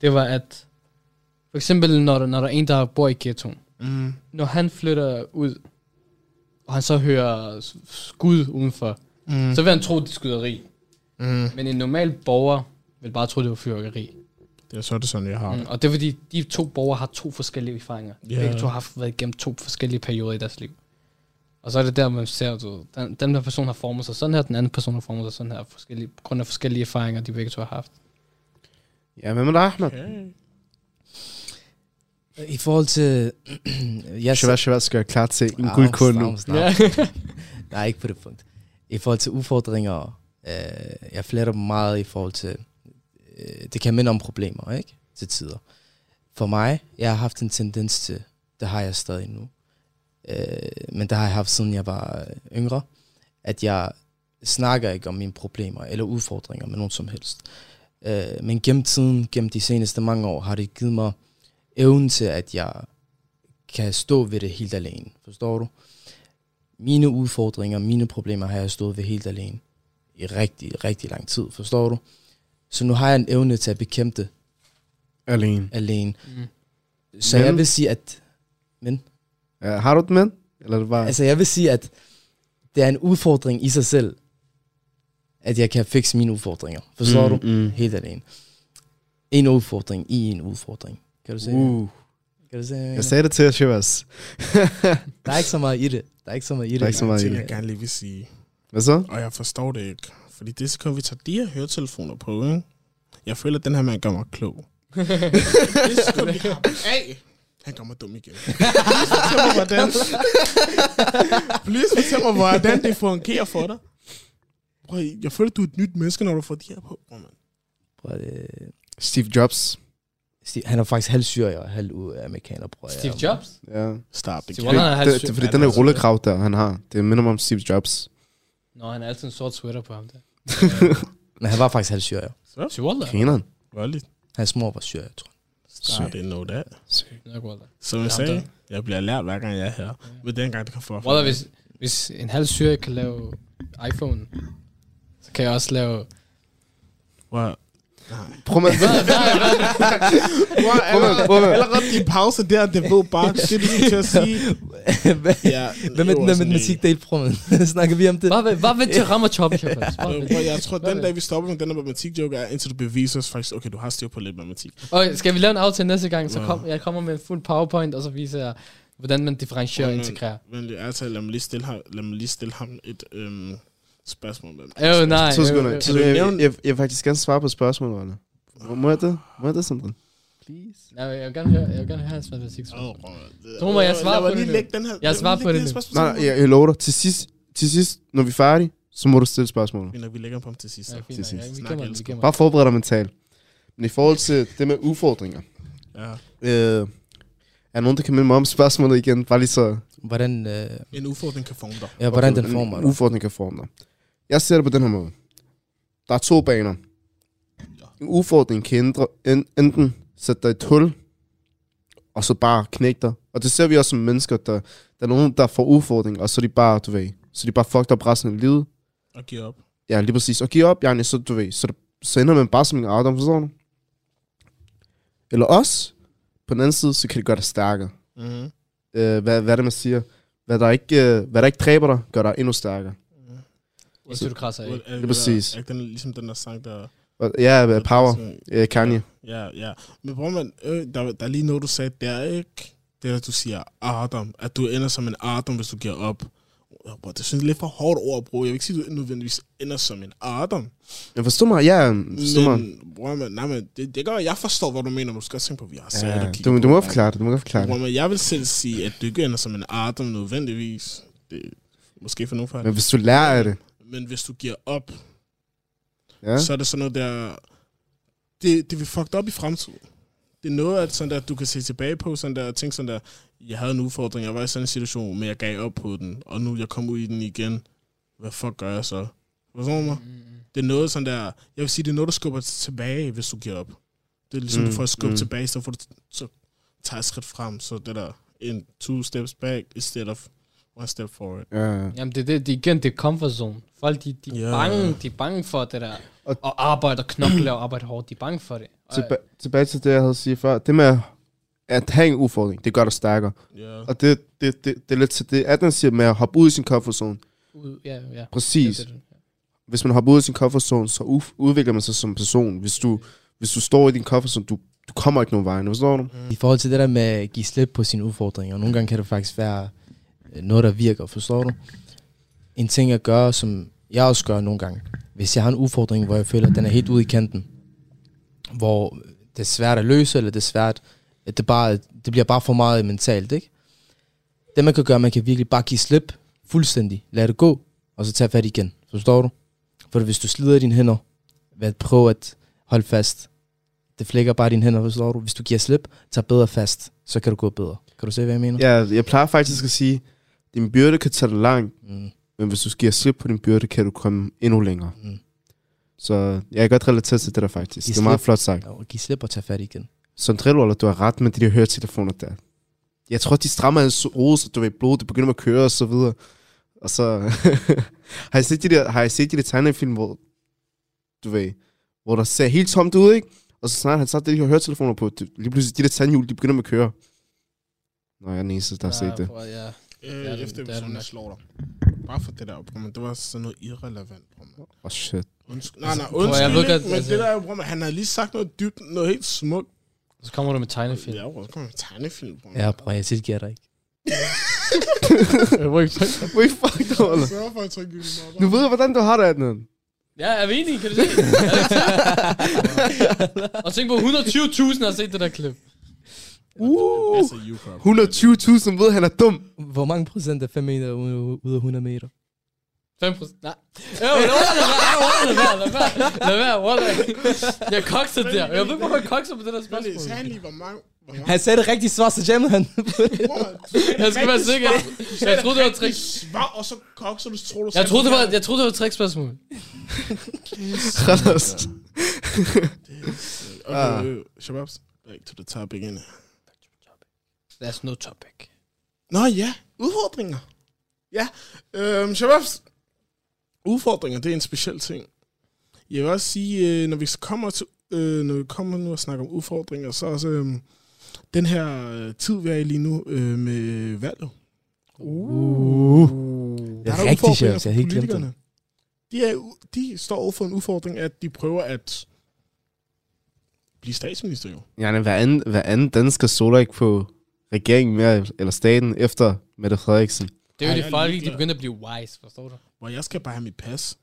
D: Det var, at for eksempel, når der, når der er en, der bor i ghettoen,
E: Mm.
D: når han flytter ud, og han så hører s- skud udenfor,
E: Mm.
D: så vil han tro, det er skyderi.
E: Mm.
D: Men en normal borger vil bare tro, det var fyrværkeri.
E: Det er så er det sådan, jeg har
D: Mm,
E: det.
D: og det er fordi, de to borgere har to forskellige erfaringer.
E: Ja.
D: Yeah. Begge to har haft været igennem to forskellige perioder i deres liv. Og så er det der, man ser, du, den, den her person har formet sig sådan her, den anden person har formet sig sådan her, forskellige, på grund af forskellige erfaringer, de begge to har haft.
C: Ja, hvad med dig, Ahmed?
E: Okay.
F: I forhold til... jeg
C: Shabazz, Shabazz skal jeg klar til en
F: Ah,
C: guldkund nu.
F: snart. Nej, ikke på det punkt. I forhold til udfordringer, øh, jeg fletter meget i forhold til, øh, det kan minde om problemer, ikke? Til tider. For mig, jeg har haft en tendens til, det har jeg stadig nu, øh, men det har jeg haft siden jeg var øh, yngre, at jeg snakker ikke om mine problemer eller udfordringer med nogen som helst. Øh, men gennem tiden, gennem de seneste mange år, har det givet mig evnen til, at jeg kan stå ved det helt alene. Forstår du? Mine udfordringer, mine problemer har jeg stået ved helt alene i rigtig, rigtig lang tid. Forstår du? Så nu har jeg en evne til at bekæmpe det
C: Alene.
F: alene.
D: Mm.
F: Så
C: Men-
F: jeg vil sige, at... Men?
C: Ja, har du den med? Eller er det bare...
F: Altså, jeg vil sige, at det er en udfordring i sig selv, at jeg kan fikse mine udfordringer. Forstår
C: Mm,
F: du?
C: mm.
F: Helt alene. En udfordring i en udfordring. Kan du se?
C: Uh,
F: Kan du se?
C: jeg sagde det til jer, Shabazz.
F: Der er ikke så meget i det. Der er ikke så meget i det.
C: Der er ikke så meget i det.
E: jeg gerne lige vil sige.
C: Hvad så?
E: Og jeg forstår det ikke. Fordi det sekund, vi tager de her høretelefoner på, ikke? Jeg føler, at den her mand gør mig klog. det sekund, vi har af, han gør mig dum igen. Please fortæl mig, hvordan... Please fortæl mig, hvordan det fungerer for dig. Bro, jeg føler, du er et nyt menneske, når du får de her på. Bro, man.
F: Bror, det,
C: Steve Jobs.
F: Steve, han er faktisk halv syrier og halv amerikaner, bror.
D: Steve Jobs?
C: Ja.
E: Stop det.
D: Steve Wonder er halv
C: Det, det, det, fordi
E: Han
C: den
E: er
C: der rullekrav der, han har, det minder mig om Steve Jobs.
D: Nå, han har altid en sort sweater på ham der.
F: Men han var faktisk halv syrier.
D: Steve Waller?
C: Grineren.
E: Voldeligt.
F: Hans mor var syrier, tror
E: Stop det, know that. Som jeg sagde, jeg bliver lært hver gang jeg er her. Men dengang, det kan få
D: Waller, hvis, hvis en halv syre kan lave iPhone, så kan jeg også lave...
E: Wow. Nej.
C: Prøv med,
E: Wow, allerede,
C: prøv med.
E: allerede din pause der, det var bare det, du skulle til at sige.
F: Hvad
E: Ja,
F: hvad med den der matematikdel, bror, man? Snakker vi om det?
D: Hvad vil, hvad vil til ramme choppe, Shabazz? Hvad vil-
E: bro, Jeg tror,
D: Hvad
E: den dag, vi stopper med den der matematik-joke, er, indtil du beviser os faktisk, okay, du har styr på lidt matematik.
D: Okay, skal vi lave en aftale næste gang, så kom, jeg kommer med en fuld powerpoint, og så viser jeg, hvordan man differentierer og
E: Men-
D: integrerer.
E: Men altså, lad mig lige stille ham, lad mig lige stille ham et øhm, spørgsmål. Med.
D: Øh, nej.
C: to sekunder. To
E: du nævne-
C: jeg, jeg vil faktisk gerne svare på spørgsmålet, Arne. Må jeg det? Må jeg det, Sandra? Please.
D: Nej, jeg vil gerne høre, jeg vil gerne høre hans matematik.
E: Det-
D: Så må jeg svare på det nu.
E: lægge den her.
D: Jeg svarer på det nu.
E: spørgsmål
C: Nej, jeg, jeg lover dig. Til sidst, til sidst, når vi er færdige, så må du stille spørgsmålet.
E: Fint nok, vi lægger dem på ham til sidst.
D: Ja,
C: Til
D: nok. Ja,
C: sidst.
D: vi gemmer vi gemmer
C: Bare forbered dig mentalt. Men i forhold til det med udfordringer,
E: Ja.
C: øh, er nogen, der kan minde mig om spørgsmålet igen? Bare lige så...
F: Hvordan, øh,
E: En udfordring kan forme dig.
F: ja, hvordan den
C: en
F: former dig?
C: udfordring kan forme dig. Jeg ser det på den her måde. Der er to baner. En udfordring kan ændre, en, enten sætte dig i et hul, og så bare knække dig. Og det ser vi også som mennesker, der, der er nogen, der får udfordring, og så er de bare, du ved, så er de bare fucked up resten af livet.
E: Og give op.
C: Ja, lige præcis. Og give op, Janne, så du ved, så, det, så ender man bare som en Adam, forstår du? Eller også, på den anden side, så kan det gøre dig stærkere.
E: Mm-hmm.
C: Øh, hvad, hvad er det, man siger? Hvad der, ikke, øh, hvad der ikke dræber dig, gør dig endnu stærkere.
D: Indtil du krasser af.
E: Er,
C: er præcis.
E: Er ikke den, ligesom den der sang, der...
C: Ja, øh, power. Øh, Kanye.
E: Ja, ja. Men bror, man, øh, der, der er lige noget, du sagde, det er ikke det, at du siger Adam, at du ender som en Adam, hvis du giver op. Bro, det synes jeg er lidt for hårdt ord, bro. Jeg vil ikke sige, at du nødvendigvis ender som en Adam.
C: Jeg forstår mig, ja, forstår mig.
E: Men, bror, man, nej, men det, det gør, jeg forstår, hvad du mener. Du skal også tænke på, at vi har
C: Ja,
E: at kigge
C: du, du må
E: det.
C: forklare det, du må forklare
E: Bror,
C: det.
E: man, jeg vil selv sige, at du ikke ender som en Adam nødvendigvis. Det måske for nogen fejl.
C: Men hvis du lærer af det,
E: Men hvis du giver op,
C: ja,
E: så er det sådan noget der... Det, det vil fucked op i fremtiden. Det er noget, at sådan der, du kan se tilbage på, sådan der, og tænke sådan der, jeg havde en udfordring, jeg var i sådan en situation, men jeg gav op på den, og nu jeg kommet ud i den igen. Hvad fuck gør jeg så? Forstår du mig?
D: Mm, mm.
E: Det er noget sådan der, jeg vil sige, det er noget, der skubber tilbage, hvis du giver op. Det er ligesom, mm, du får et skub
C: mm.
E: tilbage, så får du så tager et skridt frem, så det der, en two steps back, instead of one step forward.
C: Ja, ja.
D: Jamen, det er det, det, er igen, det er comfort zone. Folk, de, de, er
E: Ja.
D: bange, de er bange for det der.
C: Og-
D: Og arbejde og knokle og arbejde hårdt. De er bange for det.
C: Tilba- tilbage til det, jeg havde sige før. Det med at have en udfordring, det gør dig stærkere.
E: Ja.
C: Og det, det, det, det er lidt til det, at den siger med at hoppe ud i sin comfort zone.
D: ud, ja, ja.
C: Præcis.
D: Det, er det,
C: Hvis man hopper ud i sin comfort zone, så u- udvikler man sig som person. Hvis du, hvis du står i din comfort zone, du, du kommer ikke nogen vej. Forstår du?
F: I forhold til det der med at give slip på sine udfordringer, nogle gange kan det faktisk være Øh, noget, der virker, forstår du? En ting at gøre, som jeg også gør nogle gange. Hvis jeg har en udfordring, hvor jeg føler, at den er helt ude i kanten, hvor det er svært at løse, eller det er svært, at det, bare, det bliver bare for meget mentalt, ikke? Det man kan gøre, man kan virkelig bare give slip fuldstændig, lad det gå, og så tage fat igen, forstår du? For hvis du slider dine hænder ved at prøve at holde fast, det flækker bare dine hænder, forstår du? Hvis du giver slip, tag bedre fast, så kan du gå bedre. Kan du se, hvad jeg mener?
C: Ja, jeg plejer faktisk at sige, din byrde kan tage dig langt,
F: Mm,
C: men hvis du giver slip på din byrde, kan du komme endnu længere.
F: mm.
C: Så jeg kan godt relatere til det der faktisk.
F: Giv
C: Det er meget
F: slip.
C: flot sagt.
F: Ja, og give slip og tage fat igen.
C: Som drillwaller, du har ret med de der høretelefoner der. Jeg tror, de strammer hans hoved, så du ved, blod, det begynder med at køre og så videre. Og så... har, jeg set de der, har jeg set de der tegnefilm, hvor... Du ved... Hvor der ser helt tomt ud, ikke? Og så snart han satte de her høretelefoner på, det, lige pludselig de der tandhjul, de begynder med at køre. Nå, jeg er den eneste, der har set det.
D: at- Ja.
E: Øh,
D: Det er det-
E: efter
D: er nok.
E: jeg slår dig. Bare for det der, bror, men det var sådan noget irrelevant, bror, man.
C: Åh, oh, shit.
E: Undskyld. Nej, nej,
D: prøv at- jeg
E: undskyld,
D: ved
E: ikke, men
D: altså-
E: det der er bror, man, han havde lige sagt noget dybt, noget helt smukt.
D: Så kommer du med tegnefilm.
E: Ja, bror, så kommer en tegnefilm, bror.
F: Ja, bror, jeg tilgiver dig ikke.
D: Jeg må ikke trykke.
C: Wait, fuck dig, Ola.
E: Sørg for at trykke i
C: Nu ved jeg, hvordan du har det, Adnan.
D: Ja, er vi enige? Kan du se? Er det ikke og tænk på, 120.000 har set det der klip.
C: Uh,
E: Altså, you crap.
C: 120.000 ved, han er dum.
F: Hvor mange procent er 5 meter ud af 100 meter?
D: 5 procent. Nej. Jo, lad være, lad være, lad være, lad være, Wallah. Jeg kokser der. Jeg ved ikke, hvorfor jeg kokser på det der spørgsmål.
E: han lige, hvor mange...
F: Han sagde det rigtige svar, så jammede han.
D: Jeg skal være sikker. Jeg troede, det var trick.
E: Svar, og så kok, så du tror, du
D: Jeg troede, det var, jeg troede, det var et trickspørgsmål.
C: Khalas.
E: Okay, øh, Shababs, back to the topic igen.
D: There's no topic.
E: Nå ja, udfordringer. Ja, øhm, Shababs, udfordringer, det er en speciel ting. Jeg vil også sige, øh, når vi kommer til, øh, når vi kommer nu og snakker om udfordringer, så også øh, den her øh, tid, vi er i lige nu øh, med valget.
F: Uh. Det
E: Der
F: er
E: udfordringer
F: Shabs. Jeg helt glemt det.
E: De, er, de står over for en udfordring, at de prøver at blive statsminister jo.
C: Ja, hver anden, hver anden dansker soler ikke på regeringen mere, eller staten, efter Mette Frederiksen.
D: Det er jo
E: Ej,
D: folk, de begynder at blive wise, forstår du?
E: Hvor jeg skal bare have mit pas.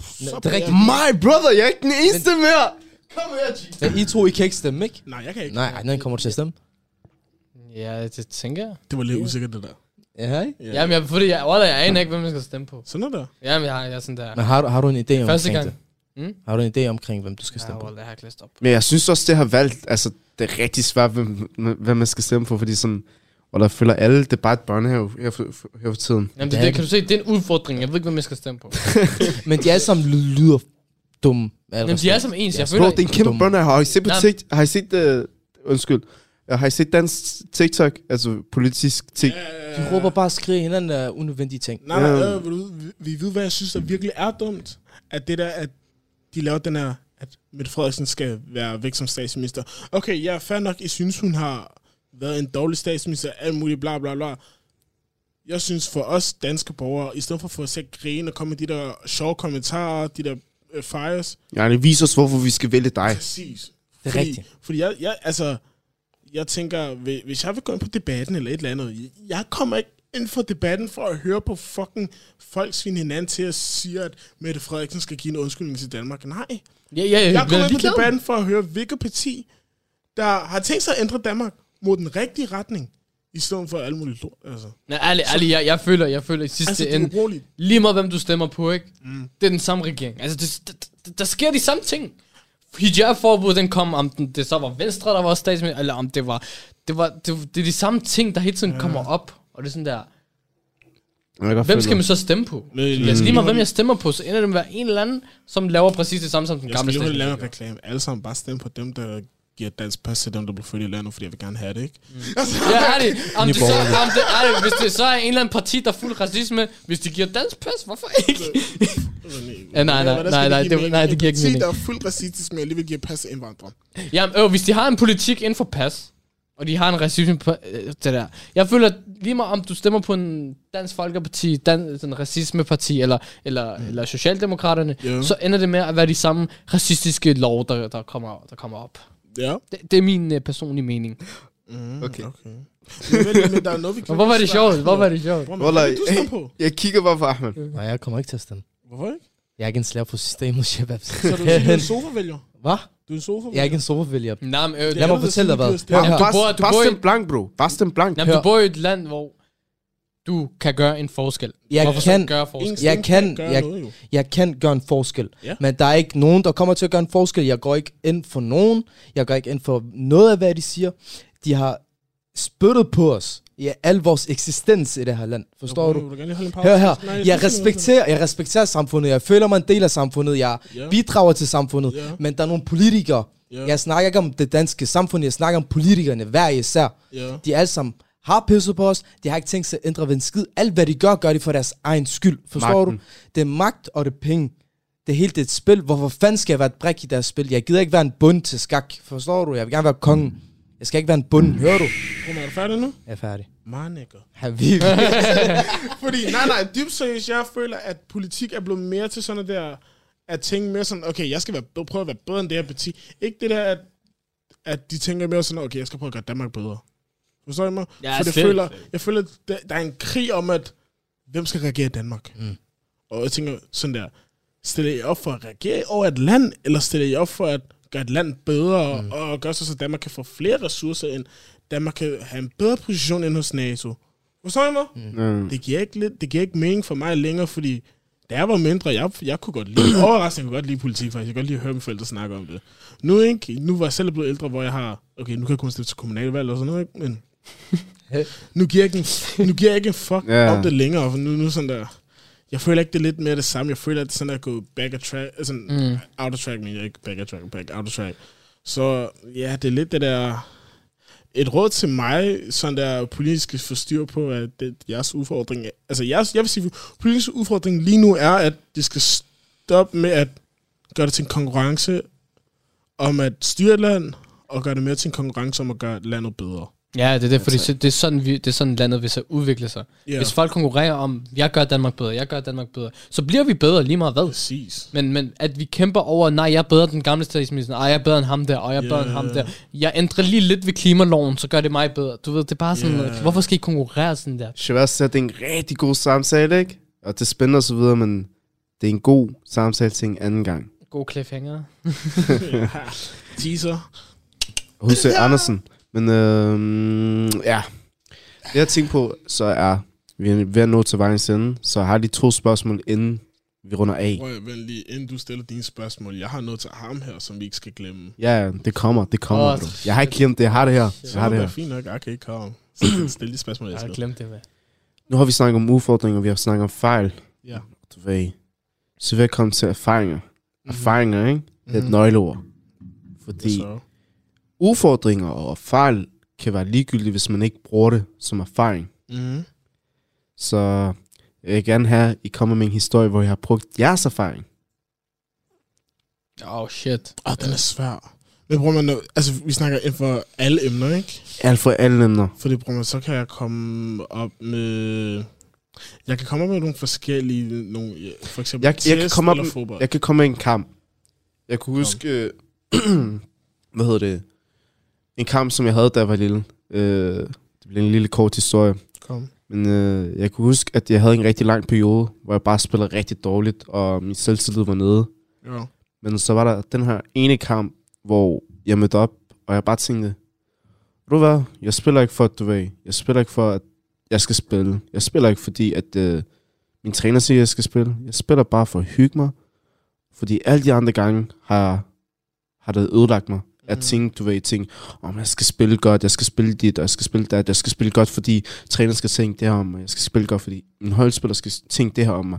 E: Så
F: det er rigtigt.
C: My brother, jeg er ikke den eneste mere! Kom her, G.
F: Men I to, I kan ikke stemme, ikke?
E: Nej, jeg kan ikke.
F: Nej, den kommer til at stemme.
D: Ja, det tænker jeg.
E: Det var lidt usikkert, det der.
F: Ja, ikke?
E: Ja.
D: Jamen, jeg, fordi jeg, Wallah, jeg aner ikke, hvem jeg skal stemme på.
E: Sådan er der.
D: Jamen, jeg jeg er sådan der.
F: Men har, har du en idé
D: Første
F: omkring
D: gang.
F: det?
D: Mm?
F: Har du en idé omkring, hvem du skal
D: Ja,
F: stemme på?
D: Wallah, jeg har ikke læst op.
C: Men jeg synes også, det har valgt, altså, det er rigtig svært, hvem, hvem man skal stemme på, fordi sådan, og der følger alle, det er bare et børnehave her for, her for tiden.
D: Jamen, det,
F: Det
D: kan du se, det er en udfordring. Jeg ved ikke, hvem jeg skal stemme på.
F: Men de alle sammen ly- lyder dumme. med al
D: Men de er som ens. Jeg
F: bro,
C: Bro,
D: føler,
C: det er en kæmpe børnehave. Har I set på. TikTok? Har I set, uh, undskyld, Uh, har I set dansk TikTok, altså politisk tik?
F: De råber bare og skriger hinanden af unødvendige ting.
E: Nej, nej,
C: Ja.
E: øh, vil du, vi, vi ved, hvad jeg synes, der virkelig er dumt. At det der, at de laver den her, at Mette Frederiksen skal være væk som statsminister. Okay, ja, fair nok, I synes, hun har været en dårlig statsminister, alt muligt, bla bla bla. Jeg synes for os danske borgere, i stedet for at få os at grine og komme med de der sjove kommentarer, de der øh, fires,
C: Ja, det viser os, hvorfor vi skal vælge dig.
E: Præcis.
F: Det er
E: fordi,
F: rigtigt.
E: Fordi jeg, jeg, altså, jeg tænker, hvi- hvis jeg vil gå ind på debatten eller et eller andet, jeg- jeg kommer ikke ind for debatten for at høre på fucking folk svine hinanden til at sige, at Mette Frederiksen skal give en undskyldning til Danmark. Nej.
D: Ja, ja, jeg,
E: Jeg kommer ind på debatten for at høre, hvilket parti, der har tænkt sig at ændre Danmark mod den rigtige retning, i stedet for alt muligt lort. Altså,
D: Nej, ærligt, ærligt, jeg, jeg føler, jeg føler i sidste
E: altså
D: ende,
E: ubrugeligt.
D: lige meget hvem du stemmer på, ikke?
E: Mm.
D: Det er den samme regering. Altså, det, det, der sker de samme ting. Hijab-forbud, den kom, om den, det så var Venstre, der var statsminister, eller om det var, det var, det, det er de samme ting, der hele tiden
E: Ja.
D: kommer op. Og det er sådan der, hvem
C: følge
D: skal man så stemme på?
E: Men,
D: Altså lige meget hvem jeg stemmer på, så ender det med at være en eller anden, som laver præcis det samme som den
E: Jeg skal
D: gamle
E: lige hurtigt lave en reklame. Alle sammen bare stemme på dem, der giver dansk pas til dem, der bliver født i landet, fordi jeg vil gerne have det, ikke?
D: Ja, er det. Om det, så, om det, er det. Hvis det så er en eller anden parti, der er fuld racisme, hvis de giver dansk pas, hvorfor ikke? Ja, nej, nej, nej,
E: skal
D: nej, det-
E: mening?
D: nej, det giver ikke
E: En parti,
D: mening.
E: der er fuldt racistisk, men alligevel giver pas til indvandrere.
D: Jamen, øh, hvis de har en politik inden for pas, og de har en racisme på øh, det der. Jeg føler, at lige meget om du stemmer på en Dansk Folkeparti, dan, sådan racismeparti, eller, eller, mm. eller Socialdemokraterne,
E: Ja.
D: så ender det med at være de samme racistiske lov, der, der, kommer, der kommer op.
E: Ja.
D: Det, det er min øh, personlige mening.
E: Mm,
C: Okay.
E: okay. Men, men, men der er noget, vi
D: Og
E: kan
D: hvorfor er det sjovt? Hvorfor er det sjovt?
E: Hvor er du står på?
C: Jeg kigger bare på Ahmed.
F: Nej, jeg kommer ikke til at stemme.
E: Hvorfor ikke?
F: Jeg er ikke en slave på systemet, Shabab.
E: Så er du, du er en sofa-vælger.
F: Hvad?
E: Du er en sofa-vælger.
F: Jeg er ikke en sofavælger.
D: Nej, men, øh,
F: Lad mig fortælle dig hvad. Hør.
C: Bare,
D: bor- du bor i-
C: blank, bro. Bare blank.
D: Jamen, du bor i et land, hvor du kan gøre en forskel.
F: Jeg
D: Hvorfor
F: kan-
D: gøre forskel?
F: Jeg kan-
E: gøre
F: jeg-
E: noget.
F: Jeg kan gøre en forskel.
E: Ja.
F: Men der er ikke nogen, der kommer til at gøre en forskel. Jeg går ikke ind for nogen. Jeg går ikke ind for noget af, hvad de siger. De har spyttet på os i al vores eksistens i det her land. Forstår
E: Vil
F: du? Hør her.
E: Nej,
F: Jeg
E: noget.
F: respekterer, jeg respekterer samfundet. Jeg føler mig en del af samfundet. Jeg
E: Ja.
F: bidrager til samfundet.
E: Ja.
F: Men der er nogle politikere.
E: Ja.
F: Jeg snakker ikke om det danske samfund. Jeg snakker om politikerne hver især.
E: Ja.
F: De alle sammen har pisset på os. De har ikke tænkt sig at ændre ved en skid. Alt hvad de gør, gør de for deres egen skyld. Forstår
C: Magten.
F: du? Det er magt og det er penge. Det er helt et spil. Hvorfor fanden skal jeg være et brik i deres spil? Jeg gider ikke være en bund til skak. Forstår du? Jeg vil gerne være kongen. Jeg skal ikke være en bund. Hører du?
E: Kom, er du færdig nu?
F: Jeg er færdig.
E: Marnikker.
F: Habib.
E: Fordi, nej, nej, dybt seriøst, jeg føler, at politik er blevet mere til sådan noget der, at tænke mere sådan, okay, jeg skal være, prøve at være bedre end det her parti. Ikke det der, at, at de tænker mere sådan, okay, jeg skal prøve at gøre Danmark bedre. Forstår I mig?
D: Ja,
E: For jeg føler, jeg føler, at der, der er en krig om, at hvem skal regere Danmark?
F: Mm.
E: Og jeg tænker sådan der, stiller I op for at regere over et land, eller stiller I op for at gøre et land bedre, mm. og gøre så, så Danmark kan få flere ressourcer ind, Danmark kan have en bedre position ind hos NATO? Forstår I mig?
C: Mm.
E: det giver ikke, lidt, det giver ikke mening for mig længere, fordi da jeg var mindre, jeg, jeg kunne godt lide, overraskende kunne godt lide politik, faktisk. Jeg kunne godt lide at høre mine forældre snakke om det. Nu, ikke? nu var jeg selv blevet ældre, hvor jeg har, okay, nu kan jeg kun stille til kommunalvalg og sådan noget, ikke? men nu giver jeg ikke en, nu giver jeg ikke en fuck
C: Ja.
E: om det længere, for nu, nu sådan der, jeg føler ikke, det er lidt mere det samme. Jeg føler, at det er sådan at gå back of track, altså
D: Mm.
E: out of track, men jeg ikke back of track, back out of track. Så ja, det er lidt det der, et råd til mig, sådan der politisk forstyr på, at det, jeres udfordring, altså jeres, jeg vil sige, politisk udfordring lige nu er, at det skal stoppe med at gøre det til en konkurrence om at styre et land, og gøre det mere til en konkurrence om at gøre landet bedre.
D: Ja, det er det, fordi
E: Altså-
D: det er sådan, vi, det er sådan landet vil så udvikle sig.
E: Ja,
D: Hvis folk konkurrerer om, jeg gør Danmark bedre, jeg gør Danmark bedre, så bliver vi bedre lige meget hvad.
E: præcis.
D: Men, men at vi kæmper over, nej, jeg er bedre end den gamle statsminister, ej, jeg er bedre end ham der, og jeg er bedre end ham der. Jeg ændrer lige lidt ved klimaloven, så gør det mig bedre. Du ved, det er bare sådan, yeah. hvorfor skal I konkurrere sådan der?
C: Shabazz det er en rigtig god samtale, ikke? Og det er spændende og så videre, men det er en god samtale til en anden gang.
D: God cliffhanger.
E: Teaser.
C: H.C. Andersen. Men øhm, ja, det jeg tænker på, så er vi er ved at nå til vejens ende, så har de to spørgsmål, inden vi runder af.
E: Prøv at lige, inden du stiller dine spørgsmål. Jeg har noget til ham her, som vi ikke skal glemme.
C: Ja, det kommer, det kommer,
D: Åh,
C: bro. Jeg har ikke glemt det, jeg har det her.
E: Så
C: Jeg har det
E: det
C: her.
E: er fint nok, jeg kan ikke komme. Så stille de spørgsmål, jeg
D: Jeg har glemt det, hvad.
C: Nu har vi snakket om udfordringer, vi har snakket om fejl.
E: Ja.
C: Du ved, så vil jeg komme til erfaringer. Erfaringer, ikke? Det er et
F: Mhm.
C: nøgleord. Fordi
E: Så.
C: Udfordringer og fejl kan være ligegyldige, hvis man ikke bruger det som erfaring.
E: Mm-hmm.
C: Så jeg vil gerne have, at I kommer med en historie, hvor I har brugt jeres erfaring.
D: Oh shit.
E: Åh, den er svær. Men bruger man altså vi snakker inden for alle emner, ikke?
C: Alt for alle emner.
E: Fordi bruger man, så kan jeg komme op med... Jeg kan komme op med nogle forskellige, nogle, for eksempel
C: Jeg- jeg kan komme op
E: eller
C: med-
E: fodbold.
C: Jeg kan komme med en kamp. Jeg kunne huske, hvad hedder det? En kamp, som jeg havde, da jeg var lille. Øh, det blev en lille kort historie.
E: Kom.
C: Men øh, jeg kunne huske, at jeg havde en rigtig lang periode, hvor jeg bare spillede rigtig dårligt, og min selvtillid var nede.
E: Ja.
C: Men så var der den her ene kamp, hvor jeg mødte op, og jeg bare tænkte, du hvad, jeg spiller ikke for, at du ved, jeg spiller ikke for, at jeg skal spille. Jeg spiller ikke, fordi at øh, min træner siger, at jeg skal spille. Jeg spiller bare for at hygge mig, fordi alle de andre gange har, har det ødelagt mig. At
E: Mm.
C: tænke, du ved, tænke, om jeg skal spille godt, jeg skal spille dit, og jeg skal spille dat, jeg skal spille godt, fordi træneren skal tænke det her om mig, jeg skal spille godt, fordi min holdspiller skal tænke det her om mig.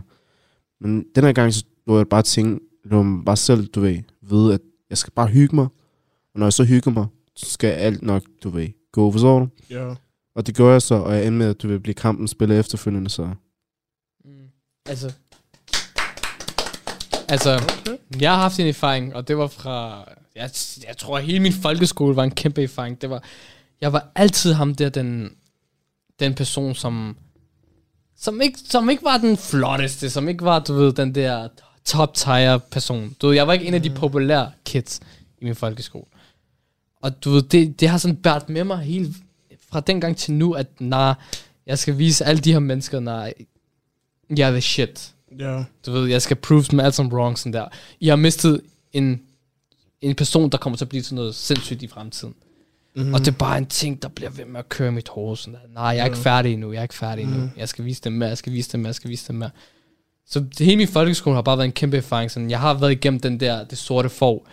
C: Men den her gang, så lå jeg bare tænke, lå mig bare selv, du ved, vide, at jeg skal bare hygge mig, Og når jeg så hygger mig, så skal alt nok, du ved, gå, forstår du?
E: Ja.
C: Og det gør jeg så, og jeg ender med, at du vil blive kampen spiller efterfølgende, så...
D: Mm. Altså, altså, jeg har haft en erfaring, og det var fra, jeg, jeg tror, at hele min folkeskole var en kæmpe erfaring. Det var, jeg var altid ham der, den, den person, som, som ikke, som ikke var den flotteste, som ikke var, du ved, den der top tier person. Du ved, jeg var ikke en af de populære kids i min folkeskole. Og du ved, det, det har sådan bært med mig hele, fra dengang til nu, at nej, jeg skal vise alle de her mennesker, nej, jeg er the shit.
E: Ja.
D: Du ved, jeg skal prove dem alt som wrong, sådan der. I har mistet en, en person, der kommer til at blive til noget sindssygt i fremtiden.
E: Mm-hmm.
D: Mm. Og det er bare en ting, der bliver ved med at køre mit hoved. Sådan der. Nej, jeg er ikke
E: Ja.
D: færdig endnu, jeg er ikke færdig endnu.
E: Mhm.
D: Jeg skal vise dem mere, jeg skal vise dem mere, jeg skal vise dem mere. Så det hele min folkeskole har bare været en kæmpe erfaring. Sådan, jeg har været igennem den der, det sorte får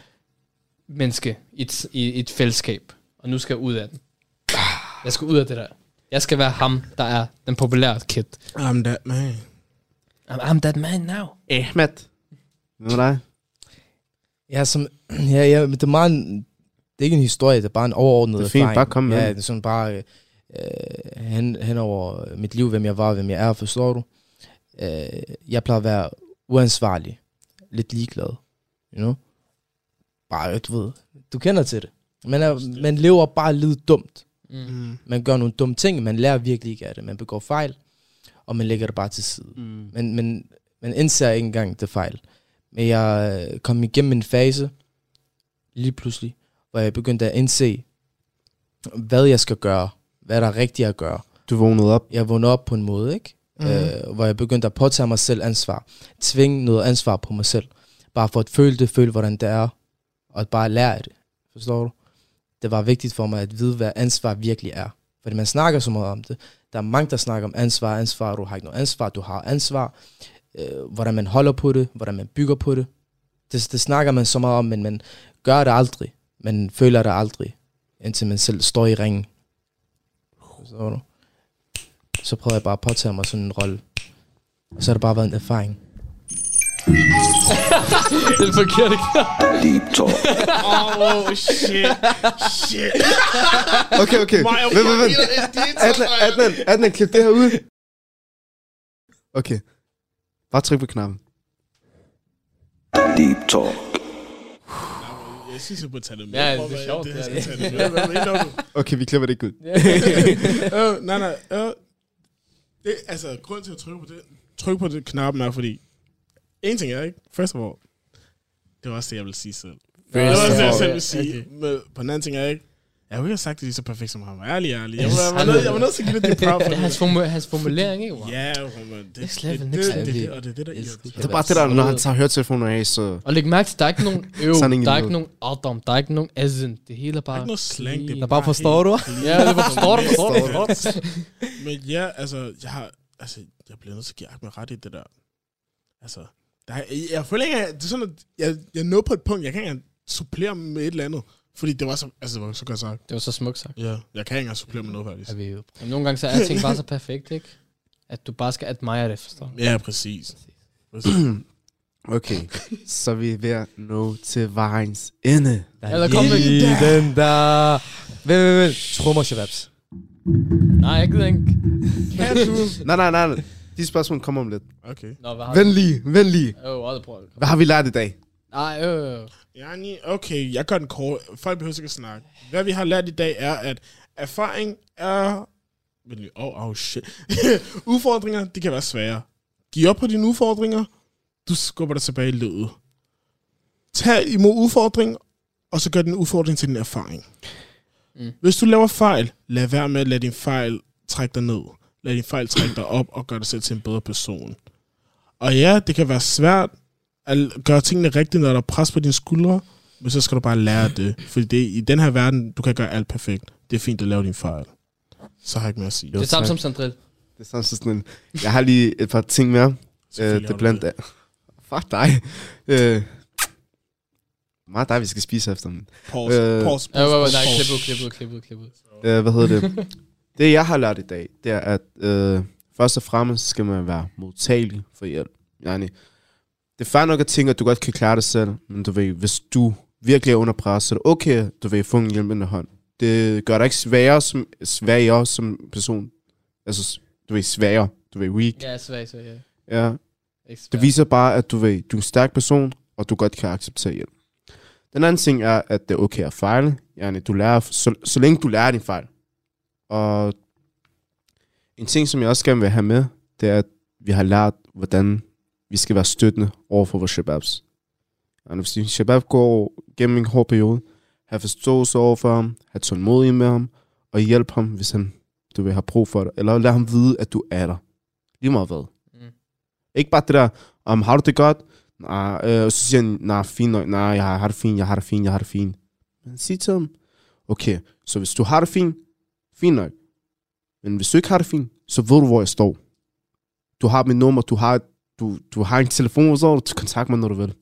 D: menneske i et, i et fællesskab. Og nu skal jeg ud af den. Jeg skal ud af det der. Jeg skal være ham, der er den populære kid.
E: I'm that man.
D: I'm, I'm that man now.
C: Ahmed. Hvad med dig?
F: Ja, som, ja, ja, men det er meget en, det er ikke en historie, det er bare en overordnet
C: Det er fint,
F: erfaring.
C: bare kom med
F: Ja, det er sådan bare øh, hen, hen over mit liv, hvem jeg var, hvem jeg er, forstår du? Øh, jeg plejer at være uansvarlig, lidt ligeglad, you know? Bare, du ved, du kender til det. Man, er, man lever bare lidt dumt.
D: Mm.
F: Man gør nogle dumme ting, man lærer virkelig ikke af det. Man begår fejl, og man lægger det bare til side.
C: Mm.
F: Men, men man indser ikke engang det fejl. Men jeg øh, kom igennem en fase, lige pludselig, hvor jeg begyndte at indse, hvad jeg skal gøre, hvad der er rigtigt at gøre.
C: Du vågnede op.
F: Jeg vågnede op på en måde, ikke? Mm. Øh, hvor jeg begyndte at påtage mig selv ansvar. Tvinge noget ansvar på mig selv. Bare for at føle det, føle hvordan det er, og at bare lære det. Forstår du? Det var vigtigt for mig at vide, hvad ansvar virkelig er. Fordi man snakker så meget om det. Der er mange, der snakker om ansvar, ansvar, du har ikke noget ansvar, du har ansvar. Øh, hvordan man holder på det, hvordan man bygger på det. det. Det snakker man så meget om, men man gør det aldrig. Man føler det aldrig, indtil man selv står i ringen. Så, du? Så prøver jeg bare at påtage mig sådan en rolle. Og så har det bare været en erfaring
D: det er forkert, ikke?
E: Oh, shit. Shit.
C: Okay, okay. Vent, vent, vent. Adnan, Adnan, Adnan, klip det her ud. Okay. Bare tryk på knappen.
E: Jeg synes, jeg burde tage det med.
D: Ja, det er sjovt,
E: Det,
D: det
E: jeg skal tage det mener du?
C: Okay, vi klipper det ikke ud.
E: øh, nej, nej. Øh, det, altså, grund til at trykke på det, trykke på det knappen er, fordi en ting er, ikke? First of all, det var også det, jeg vil sige selv. Det var også det, jeg selv
F: all.
E: vil sige. Men på den anden ting er, ikke? Jeg ikke have sagt det lige så perfekt som ham. Ærlig, ærlig. Jeg var, nødt, til at give det det proud for
D: Det er hans, formu- hans formulering, ikke?
E: Ja, Roman. Det,
D: Next
E: det,
D: level,
E: det,
D: next
E: det, det,
D: level.
E: det, og det er det, der
C: Det er bare det der, når han tager høretelefoner af, så...
D: Og læg mærke til, der er ikke nogen øv, der er ikke nogen Adam, der er ikke nogen asen. Det hele er
E: Der er
D: bare...
E: ikke noget slang. Det
F: Der bare forstår du?
D: Ja, det er bare forstår du, forstår du.
E: Men ja, altså, jeg har, altså, jeg bliver nødt til at give Ahmed ret i det der. Altså, der er, jeg, jeg føler ikke, at det er sådan, at jeg, jeg nåede på et punkt, jeg kan ikke supplere med et eller andet. Fordi det var så, altså, det var så godt sagt.
D: Det var så smukt sagt.
E: Ja, jeg kan ikke engang supplere med noget, faktisk.
F: Er vi jo.
D: Jamen, nogle gange så er ting bare så perfekt, ikke? At du bare skal admire det, forstår du?
E: Ja, præcis. præcis.
C: Okay, så er vi ved at nå til vejens ende.
D: Ja, der kom ikke.
F: den der. Vent, vent, vent. Trummer, Shababs.
D: Nej, jeg gider ikke.
E: kan du?
C: Nej, nej, nej. De spørgsmål kommer om lidt.
E: Okay.
D: Nå, hvad har vi?
C: Lige.
D: Åh, aldrig prøv.
C: Hvad har vi lært i dag?
D: Nej, øh.
E: Yani, okay, jeg gør den kort. Folk behøver ikke at snakke. Hvad vi har lært i dag er, at erfaring er... Oh, oh shit. udfordringer, det kan være svære. Giv op på dine udfordringer. Du skubber dig tilbage i livet. Tag imod udfordring, og så gør din udfordring til din erfaring.
D: Mm.
E: Hvis du laver fejl, lad være med at lade din fejl trække dig ned. Lad din fejl trække dig op og gøre dig selv til en bedre person. Og ja, det kan være svært at gøre tingene rigtigt, når der er pres på dine skuldre, men så skal du bare lære det. Fordi det, i den her verden, du kan gøre alt perfekt. Det er fint at lave din fejl. Så har jeg ikke mere at sige.
D: Det er samme som Sandril.
C: Det er sådan, så sådan en, jeg har lige et par ting mere.
E: Selvfølgelig
C: det er blandt af. Fuck dig. Øh, meget dig, vi skal spise efter. men,
E: Pause,
C: Øh,
E: pause, pause,
D: ja,
E: pause,
D: nej,
E: pause.
D: klip ud, klip ud, klip ud, klip ud.
C: Øh, hvad hedder det? det, jeg har lært i dag, det er, at øh, først og fremmest skal man være modtagelig for hjælp. Yani, det er fair nok at tænke, at du godt kan klare det selv, men du ved, hvis du virkelig er under pres, så er det okay, du vil få en hjælpende hånd. Det gør dig ikke sværere som, sværere som person. Altså, du ved, sværere. Du ved, weak.
D: Ja, svag, svag, ja.
C: Ja.
D: Ikke
C: Det viser bare, at du, ved, du er en stærk person, og du godt kan acceptere hjælp. Den anden ting er, at det er okay at fejle. Yani, du lærer, så, så længe du lærer din fejl. Og en ting, som jeg også gerne vil have med, det er, at vi har lært, hvordan vi skal være støttende over for vores shababs. Og hvis din shabab går gennem en hård periode, have forståelse over for ham, have tålmodighed med ham, og hjælpe ham, hvis han du vil have brug for det. Eller lad ham vide, at du er der. Lige meget hvad.
D: Mm.
C: Ikke bare det der, um, har du det godt? Nej, øh, og så siger han, nej, fint nok, nej, jeg har det fint, jeg har det fint, jeg har det fint. Men sig til ham, okay, så hvis du har det fint, fint nok. Men hvis du ikke har det fint, så ved du, hvor jeg står. Du har mit nummer, du har, du, du har en telefon, så du kontakt mig, når du vil.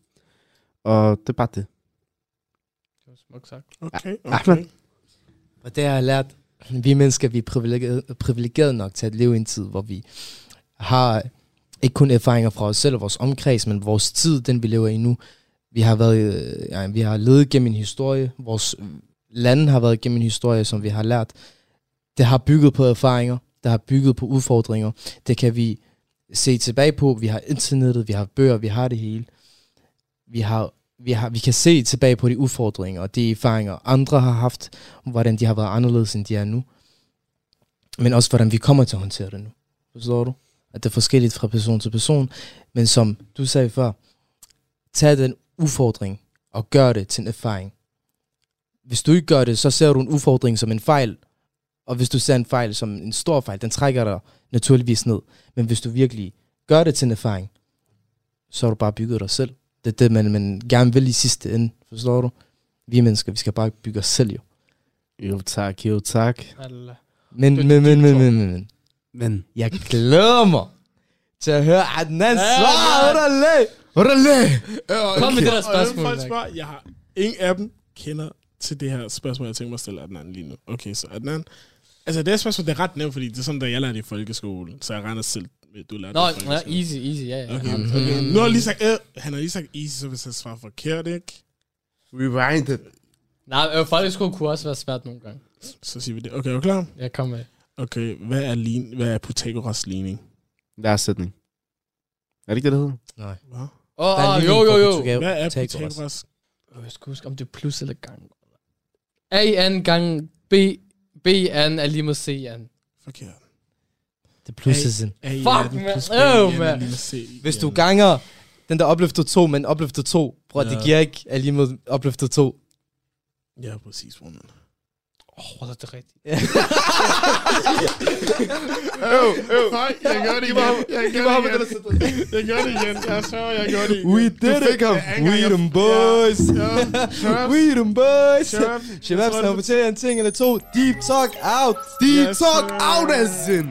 C: Og det er bare det.
D: Det var smukt sagt.
E: Okay,
C: Ahmed.
E: okay.
F: Og det har jeg lært, vi mennesker, vi er privilegeret, privilegeret nok til at leve i en tid, hvor vi har ikke kun erfaringer fra os selv og vores omkreds, men vores tid, den vi lever i nu. Vi har været, øh, ja, vi har levet gennem en historie. Vores lande har været gennem en historie, som vi har lært. Det har bygget på erfaringer. Det har bygget på udfordringer. Det kan vi se tilbage på. Vi har internettet, vi har bøger, vi har det hele. Vi har vi, har, vi kan se tilbage på de udfordringer og de erfaringer, andre har haft, hvordan de har været anderledes, end de er nu. Men også, hvordan vi kommer til at håndtere det nu. Forstår du? At det er forskelligt fra person til person. Men som du sagde før, tag den udfordring og gør det til en erfaring. Hvis du ikke gør det, så ser du en udfordring som en fejl. Og hvis du ser en fejl som en stor fejl, den trækker dig naturligvis ned. Men hvis du virkelig gør det til en erfaring, så har du bare bygget dig selv. Det er det, man, man gerne vil i sidste ende. Forstår du? Vi er mennesker, vi skal bare bygge os selv jo.
C: Jo tak, jo tak.
D: Allah.
F: Men, men, men, men, men, men, men.
C: Men
F: Jeg glæder mig til at høre Adnan
D: Ja,
F: svar.
D: ja.
F: Orale! Orale!
D: Kom med det der
E: Og jeg
D: spørgsmål,
E: faktisk
D: Mike.
E: spørge, jeg har ingen af dem kender til det her spørgsmål, jeg tænker mig at stille Adnan lige nu. Okay, så Adnan, altså det her spørgsmål, det er ret nemt, fordi det er sådan, da jeg lærte i folkeskolen, så jeg regner selv med, at du lærte
D: Nå,
E: det i
D: ja,
E: folkeskolen.
D: easy, easy, ja, ja.
E: Okay, okay. Nu har jeg lige sagt, øh, han har lige sagt easy, så hvis jeg svarer forkert, ikke?
C: rewind it.
D: Nej, øh, folkeskole kunne også være svært nogle gange.
E: Så siger vi det. Okay, er du klar?
D: Jeg kom med.
E: Okay, hvad er, lin, hvad er Pythagoras ligning?
C: Lærersætning. Er det ikke det, det hedder?
F: Nej.
E: Hvad?
D: Åh,
F: Der er
D: oh, jo, jo, jo.
F: Pythagoras.
E: Hvad er
F: Pythagoras.
E: Pythagoras?
D: Jeg skal huske, om det er plus eller gang. A-N gang B, B-N er lige med C-N.
E: Forkert.
F: Det er plussesen.
E: A,
D: Fuck,
E: ja, den
D: man. Øv, man.
F: Hvis du ganger den der opløfter 2 med en opløfter 2, bror,
E: Ja.
F: det giver ikke er lige med opløfter 2.
E: Ja, præcis, bror, man.
D: Åh, oh, det er rigtigt.
E: Øv, øv. Nej, jeg gør det igen. Jeg gør det igen. Jeg gør det igen. Jeg sørger, jeg gør det igen.
F: We did it! We them boys! We them boys! Shabab skal fortælle jer en ting eller to. Deep talk out!
C: Deep
E: Yes,
C: talk
E: sir.
C: out as in.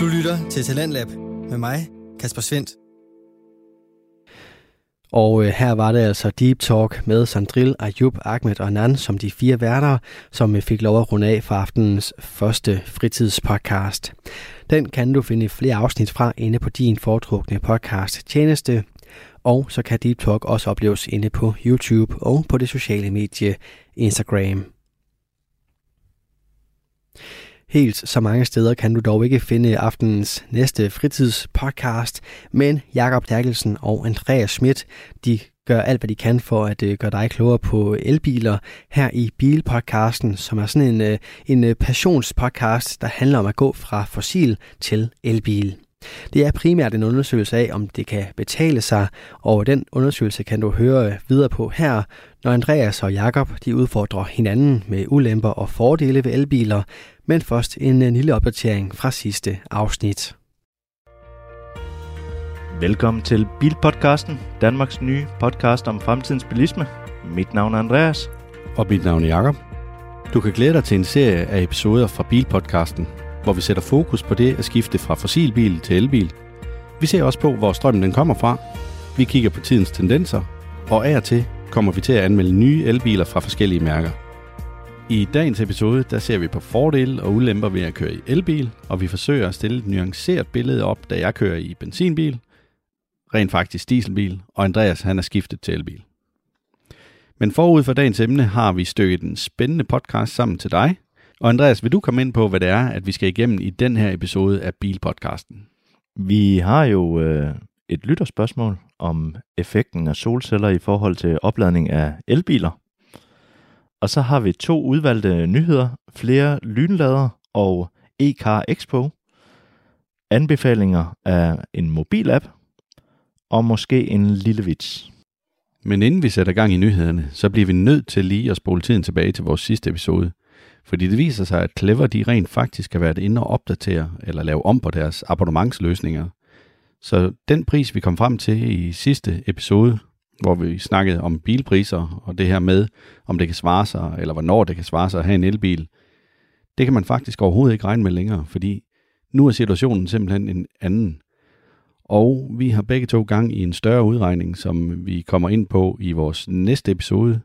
A: Du lytter til Talentlab med mig, Kasper Svendt. Og øh, her var det altså Deep Talk med Sandril, Ayub, Ahmed og Nan som de fire værter, som øh, fik lov at runde af for aftenens første fritidspodcast. Den kan du finde flere afsnit fra inde på din foretrukne podcast tjeneste. Og så kan Deep Talk også opleves inde på YouTube og på det sociale medie Instagram. Helt så mange steder kan du dog ikke finde aftenens næste fritidspodcast, men Jakob Terkelsen og Andreas Schmidt, de gør alt, hvad de kan for at øh, gøre dig klogere på elbiler her i Bilpodcasten, som er sådan en, øh, en øh, passionspodcast, der handler om at gå fra fossil til elbil. Det er primært en undersøgelse af, om det kan betale sig, og den undersøgelse kan du høre videre på her, når Andreas og Jakob de udfordrer hinanden med ulemper og fordele ved elbiler, men først en lille opdatering fra sidste afsnit.
G: Velkommen til Bilpodcasten, Danmarks nye podcast om fremtidens bilisme. Mit navn er Andreas.
H: Og mit navn er Jakob. Du kan glæde dig til en serie af episoder fra Bilpodcasten, hvor vi sætter fokus på det at skifte fra fossilbil til elbil. Vi ser også på, hvor strømmen den kommer fra. Vi kigger på tidens tendenser, og af og til kommer vi til at anmelde nye elbiler fra forskellige mærker. I dagens episode der ser vi på fordele og ulemper ved at køre i elbil, og vi forsøger at stille et nuanceret billede op, da jeg kører i benzinbil. rent faktisk dieselbil, og Andreas han er skiftet til elbil. Men forud for dagens emne har vi stykket en spændende podcast sammen til dig. Og Andreas, vil du komme ind på, hvad det er, at vi skal igennem i den her episode af Bilpodcasten?
G: Vi har jo øh, et lytterspørgsmål om effekten af solceller i forhold til opladning af elbiler. Og så har vi to udvalgte nyheder, flere lynlader og e-car expo, anbefalinger af en mobilapp og måske en lille vits.
H: Men inden vi sætter gang i nyhederne, så bliver vi nødt til lige at spole tiden tilbage til vores sidste episode. Fordi det viser sig, at Clever de rent faktisk har været inde og opdatere eller lave om på deres abonnementsløsninger. Så den pris, vi kom frem til i sidste episode, hvor vi snakkede om bilpriser og det her med, om det kan svare sig, eller hvornår det kan svare sig at have en elbil, det kan man faktisk overhovedet ikke regne med længere, fordi nu er situationen simpelthen en anden. Og vi har begge to gang i en større udregning, som vi kommer ind på i vores næste episode.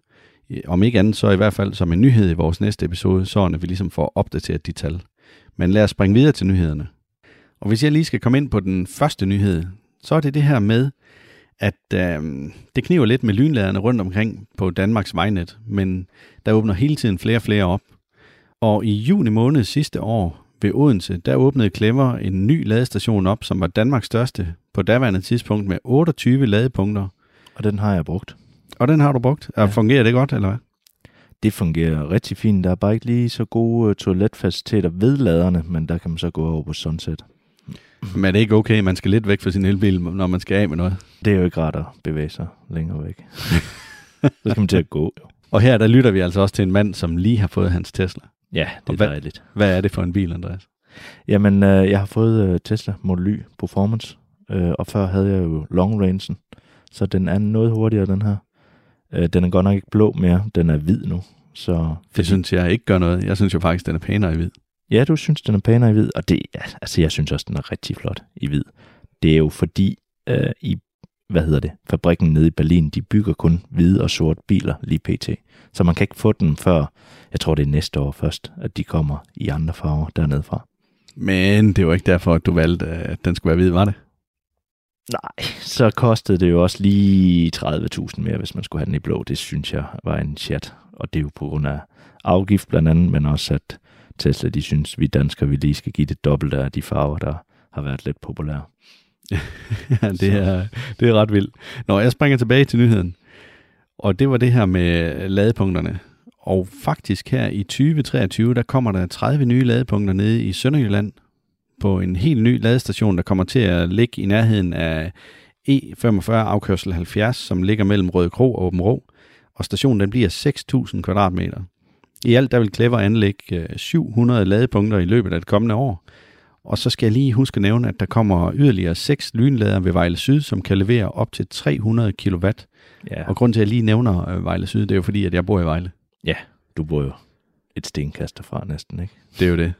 H: Om ikke andet, så i hvert fald som en nyhed i vores næste episode, så når vi ligesom får opdateret de tal. Men lad os springe videre til nyhederne. Og hvis jeg lige skal komme ind på den første nyhed, så er det det her med, at øh, det kniver lidt med lynladerne rundt omkring på Danmarks vejnet, men der åbner hele tiden flere og flere op. Og i juni måned sidste år ved Odense, der åbnede Clever en ny ladestation op, som var Danmarks største på daværende tidspunkt med 28 ladepunkter.
G: Og den har jeg brugt.
H: Og den har du brugt. Og
G: Ja.
H: fungerer det godt, eller hvad?
G: Det fungerer rigtig fint. Der er bare ikke lige så gode øh, toiletfaciliteter ved laderne, men der kan man så gå over på Sunset.
H: Men er det ikke okay, man skal lidt væk fra sin elbil, når man skal af med noget?
G: Det er jo ikke rart at bevæge sig længere væk. så skal man til at gå.
H: Og her der lytter vi altså også til en mand, som lige har fået hans Tesla.
G: Ja, det er
H: hvad-
G: dejligt.
H: Hvad er det for en bil, Andreas?
G: Jamen, øh, jeg har fået øh, Tesla Model Y Performance, øh, og før havde jeg jo Long Rangen, så den er noget hurtigere, den her. Øh, den er godt nok ikke blå mere, den er hvid nu. Så
H: Det synes jeg ikke gør noget. Jeg synes jo faktisk, den er pænere i hvid.
G: Ja, du synes, den er pænere i hvid, og det, altså, jeg synes også, den er rigtig flot i hvid. Det er jo fordi, øh, i, hvad hedder det, fabrikken nede i Berlin, de bygger kun hvide og sorte biler lige pt. Så man kan ikke få dem før, jeg tror det er næste år først, at de kommer i andre farver dernede fra.
H: Men det var ikke derfor, at du valgte, at den skulle være hvid, var det?
G: Nej, så kostede det jo også lige 30.000 mere, hvis man skulle have den i blå. Det synes jeg var en chat, og det er jo på grund af afgift blandt andet, men også at Tesla, de synes, vi danskere, vi lige skal give det dobbelt af de farver, der har været lidt populære.
H: ja, det er, det er ret vildt. Nå, jeg springer tilbage til nyheden. Og det var det her med ladepunkterne. Og faktisk her i 2023, der kommer der 30 nye ladepunkter nede i Sønderjylland på en helt ny ladestation, der kommer til at ligge i nærheden af E45 afkørsel 70, som ligger mellem Røde Kro og Åben Rå. Og stationen den bliver 6.000 kvadratmeter. I alt der vil Clever anlægge øh, 700 ladepunkter i løbet af det kommende år. Og så skal jeg lige huske at nævne, at der kommer yderligere 6 lynlader ved Vejle Syd, som kan levere op til 300 kW.
G: Ja,
H: Og grund til, at jeg lige nævner øh, Vejle Syd, det er jo fordi, at jeg bor i Vejle.
G: du bor jo et stenkast derfra næsten, ikke?
H: Det er jo det.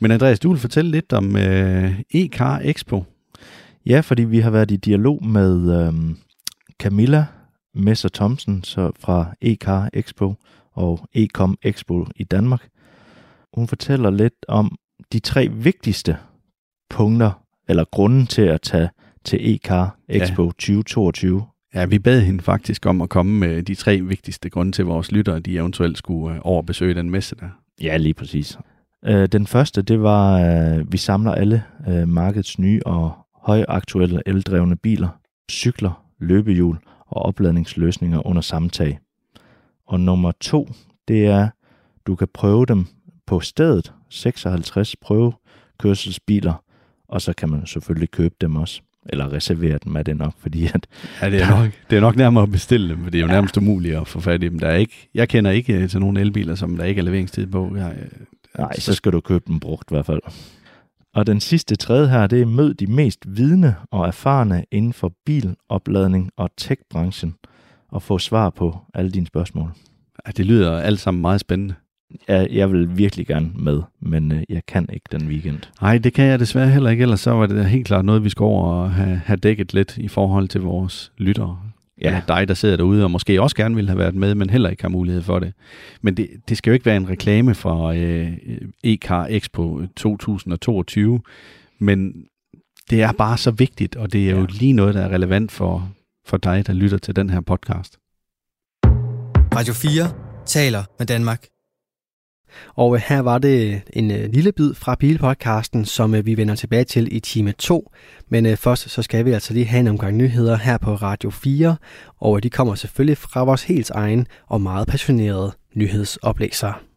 H: Men Andreas, du vil fortælle lidt om øh, e-car Expo.
G: Ja, fordi vi har været i dialog med øhm, Camilla Messer Thomsen så fra E-Car Expo og Ecom Expo i Danmark. Hun fortæller lidt om de tre vigtigste punkter, eller grunden til at tage til E-Car Expo 2022.
H: Ja, vi bad hende faktisk om at komme med de tre vigtigste grunde til, at vores lyttere de eventuelt skulle øh, overbesøge den messe der.
G: Ja, lige præcis. Øh, den første, det var, øh, vi samler alle markedets nye og højaktuelle eldrevne biler, cykler, løbehjul og opladningsløsninger under samme tag. Og nummer to, det er, du kan prøve dem på stedet, 56 prøvekørselsbiler, og så kan man selvfølgelig købe dem også. Eller reservere dem, er det nok, fordi at,
H: Ja, det er, nok, det er nok nærmere at bestille dem, for det er jo nærmest umuligt at få fat i dem. Der er ikke, jeg kender ikke øh, til nogen elbiler, som der ikke er leveringstid på. Jeg,
G: Nej, så skal du købe den brugt i hvert fald. Og den sidste tredje her, det er mød de mest vidne og erfarne inden for bilopladning og tech-branchen og få svar på alle dine spørgsmål.
H: ja, det lyder alt sammen meget spændende.
G: Jeg, jeg vil virkelig gerne med, men øh, jeg kan ikke den weekend.
H: Nej, det kan jeg desværre heller ikke, ellers så var det helt klart noget, vi skal over og have, have dækket lidt i forhold til vores lyttere. Ja. Eller dig, der sidder derude og måske også gerne ville have været med, men heller ikke har mulighed for det. Men det, det skal jo ikke være en reklame for øh, e-car Expo 2022, men det er bare så vigtigt, og det er jo
D: Ja.
H: lige noget, der er relevant for, for dig, der lytter til den her podcast.
I: Radio 4 taler med Danmark.
A: Og øh, her var det en øh, lille bid fra Bilpodcasten, som øh, vi vender tilbage til i time 2. Men først så skal vi altså lige have en omgang nyheder her på Radio 4, og de kommer selvfølgelig fra vores helt egen og meget passionerede nyhedsoplæser.